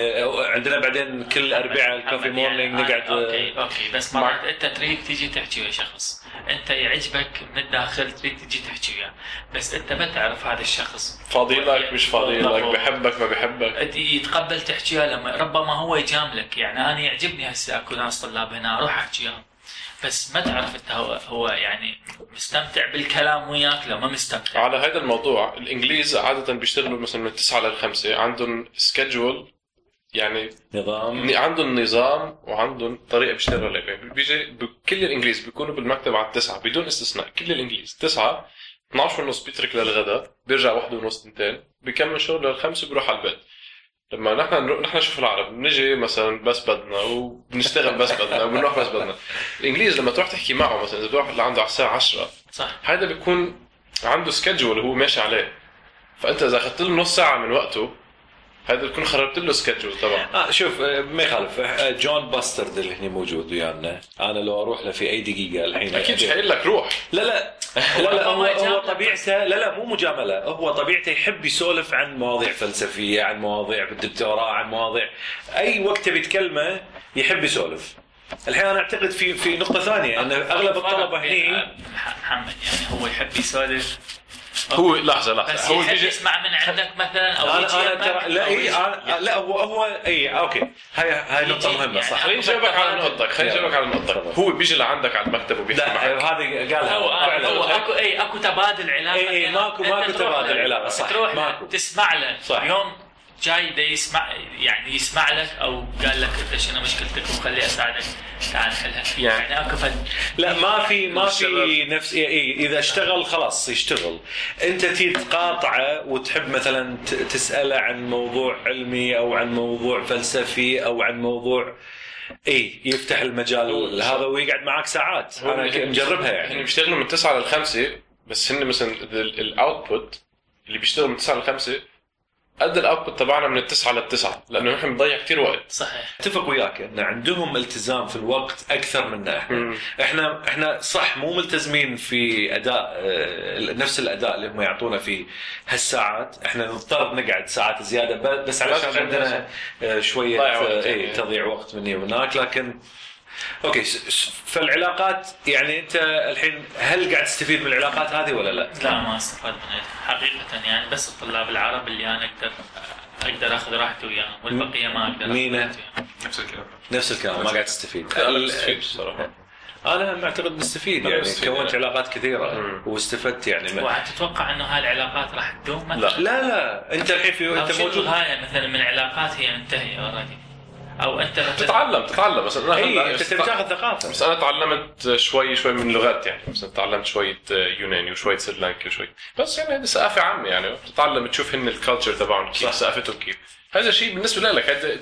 عندنا بعدين كل اربعاء ال coffee morning نقعد okay okay بس مرات أنت تريد تجي تحكي ويا شخص أنت يعجبك من الداخل تريد تجي تحكي وياه بس أنت ما تعرف هذا الشخص فاضي لك مش فاضي لك. بحبك ما بحبك يتقبل تحكي وياه لما ربما هو يجاملك يعني أنا يعجبني هسه اكو ناس طلاب هنا أروح أحكي وياهم بس ما تعرف انت هو هو يعني مستمتع بالكلام وياك لو ما مستمتع. على هذا الموضوع الإنجليز عادة بيشتغلوا مثلا من 9 لل 5 عندهم سكجول يعني نظام. عندهم نظام وعندهم طريقة بيشتغلوا عليها. بيجي كل الإنجليز بيكونوا بالمكتب على التسعة بدون استثناء كل الإنجليز. تسعة 12 ونص بيترك للغداء بيرجع واحدة ونص تنتين بيكمل شغل للخمسة وبيروح على البيت. لما نحن نحن شوف العرب بنجي مثلا بس بدنا وبنشتغل بس بدنا وبنروح بس بدنا. الإنجليز لما تروح تحكي معه مثلا إذا بتروح لعنده على الساعة 10 صح. هذا بيكون عنده schedule هو ماشي عليه. فأنت إذا أخذت له نص ساعة من وقته هذا بتكون خربت له schedule تبعه. آه شوف آه، ما يخالف. آه، جون باسترد اللي هنا موجود ويانا. أنا لو أروح له في أي دقيقة الحين. أكيد مش حيقول لك روح. لا لا. [LAUGHS] لا لا هو, هو طبيعته لا لا مو مجاملة. هو طبيعته يحب يسولف عن مواضيع فلسفية عن مواضيع بالدكتوراه عن مواضيع أي وقت تبي تكلمه يحب يسولف. الحين أنا أعتقد في في نقطة ثانية إن أغلب الطلبة هني محمد يعني هو يحب يسولف هو لحظة بس لحظه هو يحب بيجي يسمع من عندك مثلا أو أنا يجي أنا ترى لا أو اي يجي- أنا لا هو هو اي أوكي هاي هاي نقطة يجي- مهمه يعني صح خليني أجاوبك على نقطتك خليني أجاوبك على نقطتك. هو بيجي لعندك على المكتب وبيحكي لا معك هذه قالها هو. هو اكو اي أكو تبادل علاقة إي إي، بينهم. ماكو- ماكو تبادل علاقة، صح، تروح. تسمع له صح. يوم جاي دا يسمع يعني يسمع لك أو قال لك انت شنو مشكلتك وخلي أساعدك. تعال نحلها يعني- يعني اكو فد لا ما في ما في. نفس إيه إيه إذا اشتغل خلاص يشتغل. أنت تيجي تقاطعه وتحب مثلا ت- تساله عن موضوع علمي أو عن موضوع فلسفي أو عن موضوع اي يفتح المجال. هذا ويقعد معك ساعات. أنا مجربها يعني. بيشتغلوا من 9 ل 5 بس هن مثلا ال output اللي بيشتغلوا من 9 ل 5 قد ال output تبعنا من التسعة للتسعة لأنه نحن بنضيع كثير وقت. صحيح. اتفق وياك ان عندهم التزام في الوقت أكثر منا إحنا. مم. إحنا إحنا صح مو ملتزمين في أداء آه، نفس الأداء اللي هم يعطونا في هالساعات. إحنا نضطر نقعد ساعات زيادة بس علشان عندنا آه، شوية ضيع وقت. اي تضيع وقت مني وهناك. لكن أوكي فالعلاقات يعني أنت الحين هل قاعد تستفيد من العلاقات هذه ولا لا؟ لا ما استفاد منها حقيقة يعني بس الطلاب العرب اللي أنا أقدر أقدر أخذ راحتي وياهم والبقية ما أقدر أخذ مينا؟ راحتي وياهم. نفس الكلام نفس الكلام ما قاعد تستفيد أنا معتقد مستفيد يعني كونت يعني. علاقات كثيرة. واستفدت يعني من وعاد تتوقع إنه هاي العلاقات راح تدوم مثلا لا. لا لا أنت الحين في أنت موجود الغاية مثلا من علاقات هي منتهية already أو أنت مثلا تتعلم تتعلم. بس أنا اي أنت تبي تاخذ ثقافة. بس أنا تعلمت شوي شوي من اللغات يعني. مثلا تعلمت شوية يوناني وشوية سريلانكي وشوي بس يعني هذه ثقافة عامة يعني. بتتعلم تشوف هن ال culture تبعهم كيف. ثقافتهم كيف. هذا شيء بالنسبة لك هذا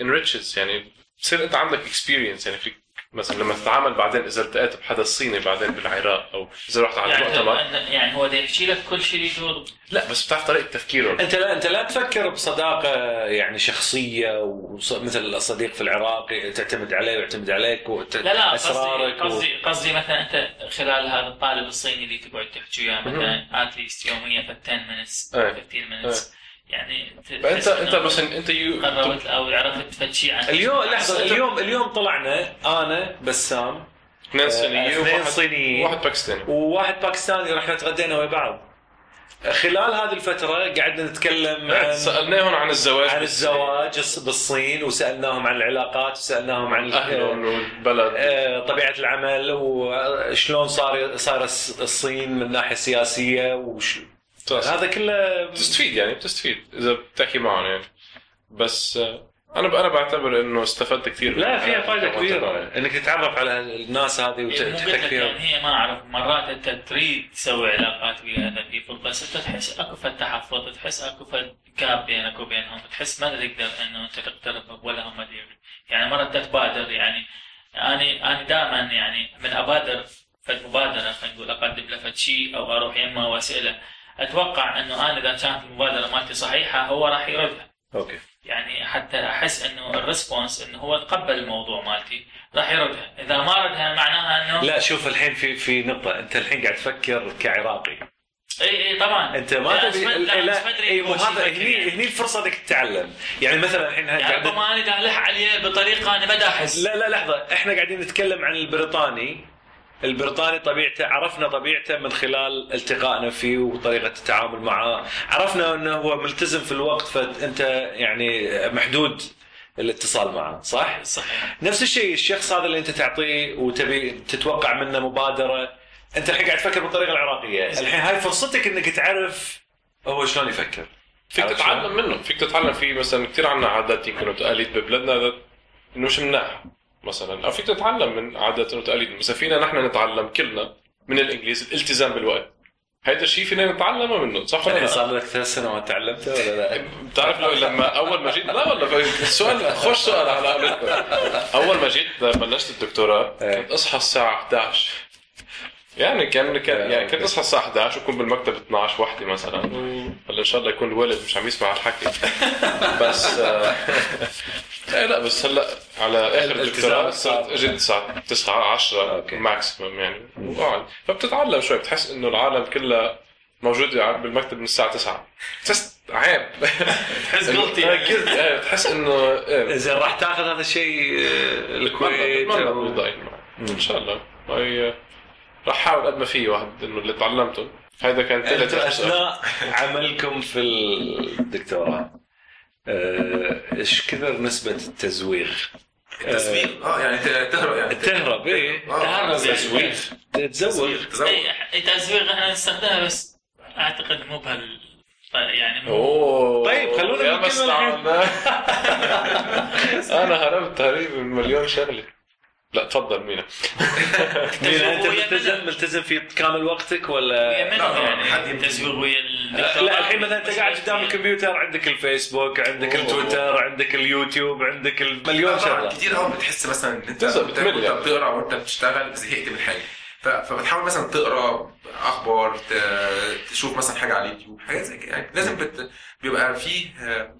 enriches يعني. بتصير أنت عندك experience يعني فيك مثلا لما تتعامل بعدين إذا التقيت بحدا صيني بعدين بالعراق أو إذا رحت على يعني مؤتمر يعني هو بده يحكي لك كل شيء يدور. لا بس بتعرف طريقة تفكيرهم أنت لا أنت لا تفكر بصداقة يعني شخصية ومثل الصديق في العراق تعتمد عليه ويعتمد عليك وت... لا لا أسرارك قصدي قصدي قصدي مثلا أنت خلال هذا الطالب الصيني اللي تقعد تحكي وياه مثلا اتليست يوميا في 10 minutes إيه. 15 minutes. يعني فانت أنت مثلا أنت يو قربت أو عرفت فد شيء عن اليوم لحظة اليوم اليوم طلعنا أنا بسام اثنين صينيين اثنين وواحد صينيين. واحد باكستاني. وواحد باكستاني رحنا تغدينا ويا بعض. خلال هذه الفترة قعدنا نتكلم عن سألناهم عن الزواج عن الزواج الص- بالصين وسألناهم عن العلاقات وسألناهم عن أهلهم والبلد. آه، طبيعة العمل وشلون صار صار الص- الصين من الناحيه السياسيه وش هذا كله بتستفيد يعني بتستفيد إذا بتحكي معهم يعني. بس آه، أنا أنا بعتبر إنه استفدت كثير. لا فيها الحياة. فائده كبيرة. إنك تتعرف على الناس هذه وتحكي فيها يعني هي ما أعرف مرات أنت تريد تسوي علاقات ويا هذا people بس أنت تحس أكو فد تحفظ تحس أكو فد gap بينك وبينهم تحس ما تقدر إنه أنت تقترب ولا هم. يعني مرات تبادر يعني. اني أنا دائما يعني من أبادر فد مبادرة خلينا نقول أقدم له فد شيء أو أروح يمه واسئله أتوقع أنه أنا إذا كانت المبادرة مالتي صحيحة هو راح يردها أوكي. يعني حتى أحس أنه ال response أنه هو تقبل الموضوع مالتي راح يردها. إذا ما ردها معناها أنه لا شوف الحين في في نقطة. أنت الحين قاعد تفكر كعراقي. إي إي طبعا. أنت ما تبي لا, لا، إي هو مو شو هذا يفكر هني يعني. هني الفرصة إنك تتعلم. يعني مثلا الحين يعني قاعد ربما أنا دالح عليه بطريقه أنا ما أحس. لا لا لحظة. إحنا قاعدين نتكلم عن البريطاني. البريطاني طبيعته عرفنا طبيعته من خلال التقائنا فيه وطريقة التعامل معه. عرفنا إنه هو ملتزم في الوقت فأنت يعني محدود الاتصال معه صح؟ صحيح. نفس الشيء الشخص هذا اللي أنت تعطيه وتبي تتوقع منه مبادرة أنت الحين قاعد تفكر بالطريقة العراقية. الحين هاي فرصتك إنك تعرف هو شلون يفكر. فيك تتعلم منه فيك تتعلم. في مثلا كثير عنا عادات يمكن وتقاليد ببلادنا هذا إنه مش مناح مثلا. أو فيك تتعلم من عادات وتقاليد مثلا فينا نحن نتعلم كلنا من الانجليز الالتزام بالوقت. هيدا الشيء فينا نتعلمه منه صح ولا الحين لا؟ صار لك ثلاث سنوات تعلمته ولا لا؟ [LAUGHS] بتعرف لو لما أول ما جيت؟ لا والله السؤال خوش سؤال على أول ما جيت. بلشت الدكتوراه إيه. كنت أصحى الساعة 11 يعني كان كان يعني كنت أصحى الساعة 11 وكون بالمكتب 12 وحدي مثلا. هلا إن شاء الله يكون الولد مش عم يسمع الحكي [LAUGHS] بس آه، إيه لا بس هلا على آخر الدكتوراه. صرت اجيت الساعة 9 10 أوكي. maximum يعني. وقعد فبتتعلم شوي بتحس إنه العالم كلها موجودة بالمكتب من الساعة 9 تحس عيب. تحس قلتي إيه، إيه، بتحس إنه إيه. زين راح تاخذ هذا الشيء آه، الكويت بالضايق معي. إن شاء الله. هاي راح أحاول قد ما في واحد إنه اللي تعلمته. هذا كان سؤال. أثناء عملكم في الدكتوراه. آه، إيش كثر نسبة التزويغ؟ تسويق آه يعني ت- تهرب يعني. تهرب إيه. آه، تهرب يعني. تزوق اي تزويغ إحنا نستخدمها بس أعتقد مو بهال يعني مو أوه. طيب، خلونا يا مستعان. [LAUGHS] أنا هربت هريب من مليون شغلة. لا تفضل مينا [LAUGHS] مين أنت ملتزم. ملتزم في كامل وقتك ولا ويا حد يعني. تزويغ ويا لا, الحين مثلا أنت قاعد قدام الكمبيوتر عندك الفيسبوك عندك. التويتر عندك اليوتيوب عندك المليون طبعاً شغلة كتير قوي بتحس مثلا إن أنت. بتقرا وانت بتشتغل زهقت من حاجة فبتحاول مثلا تقرأ أخبار ت- تشوف مثلا حاجة على اليوتيوب حاجات زي كده يعني لازم بت... بيبقى فيه آه،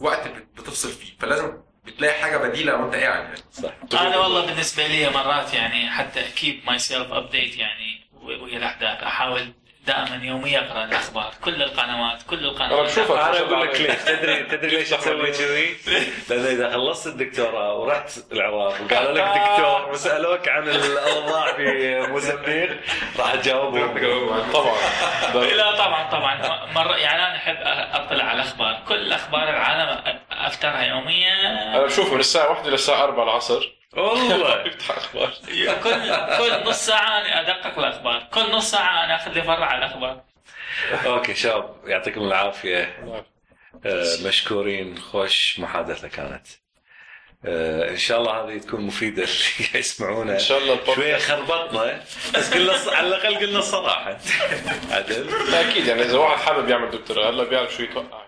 وقت بت- بتفصل فيه فلازم بتلاقي حاجة بديلة وأنت قاعد يعني. صح. أنا والله بالنسبة لي مرات يعني حتى keep myself updated يعني ويا الأحداث. أحاول دائما يوميا أقرأ الأخبار. كل القنوات كل أنا القنوات بشوفك أنا أقول لك ليش. تدري تدري ليش تسوي كذي؟ لأن إذا خلصت الدكتوراه ورحت العراق وقالوا لك دكتور وسألوك عن الأوضاع في موزمبيق راح تجاوبهم طبعا. لا طبعا طبعا. مره يعني أنا أحب أطلع على الأخبار. كل أخبار العالم افترها يوميا. أنا بشوف من الساعة 1 للساعه 4 العصر. والله. [LAUGHS] بفتح أخبار. كل كل نص ساعة أنا أدقق الأخبار. كل نص ساعة أنا أخذ لي فرع على الأخبار. أوكي شباب يعطيكم العافية. آه، مشكورين. خوش محادثة كانت. آه، إن شاء الله هذه تكون مفيدة [LAUGHS] اللي يسمعونا. إن شاء الله البودكاست- شوية خربطنا. بس قلنا الص- على الأقل قلنا الصراحة. [LAUGHS] عدل. أكيد يعني إذا واحد حابب يعمل دكتوراه هلا بيعرف شو يتوقع.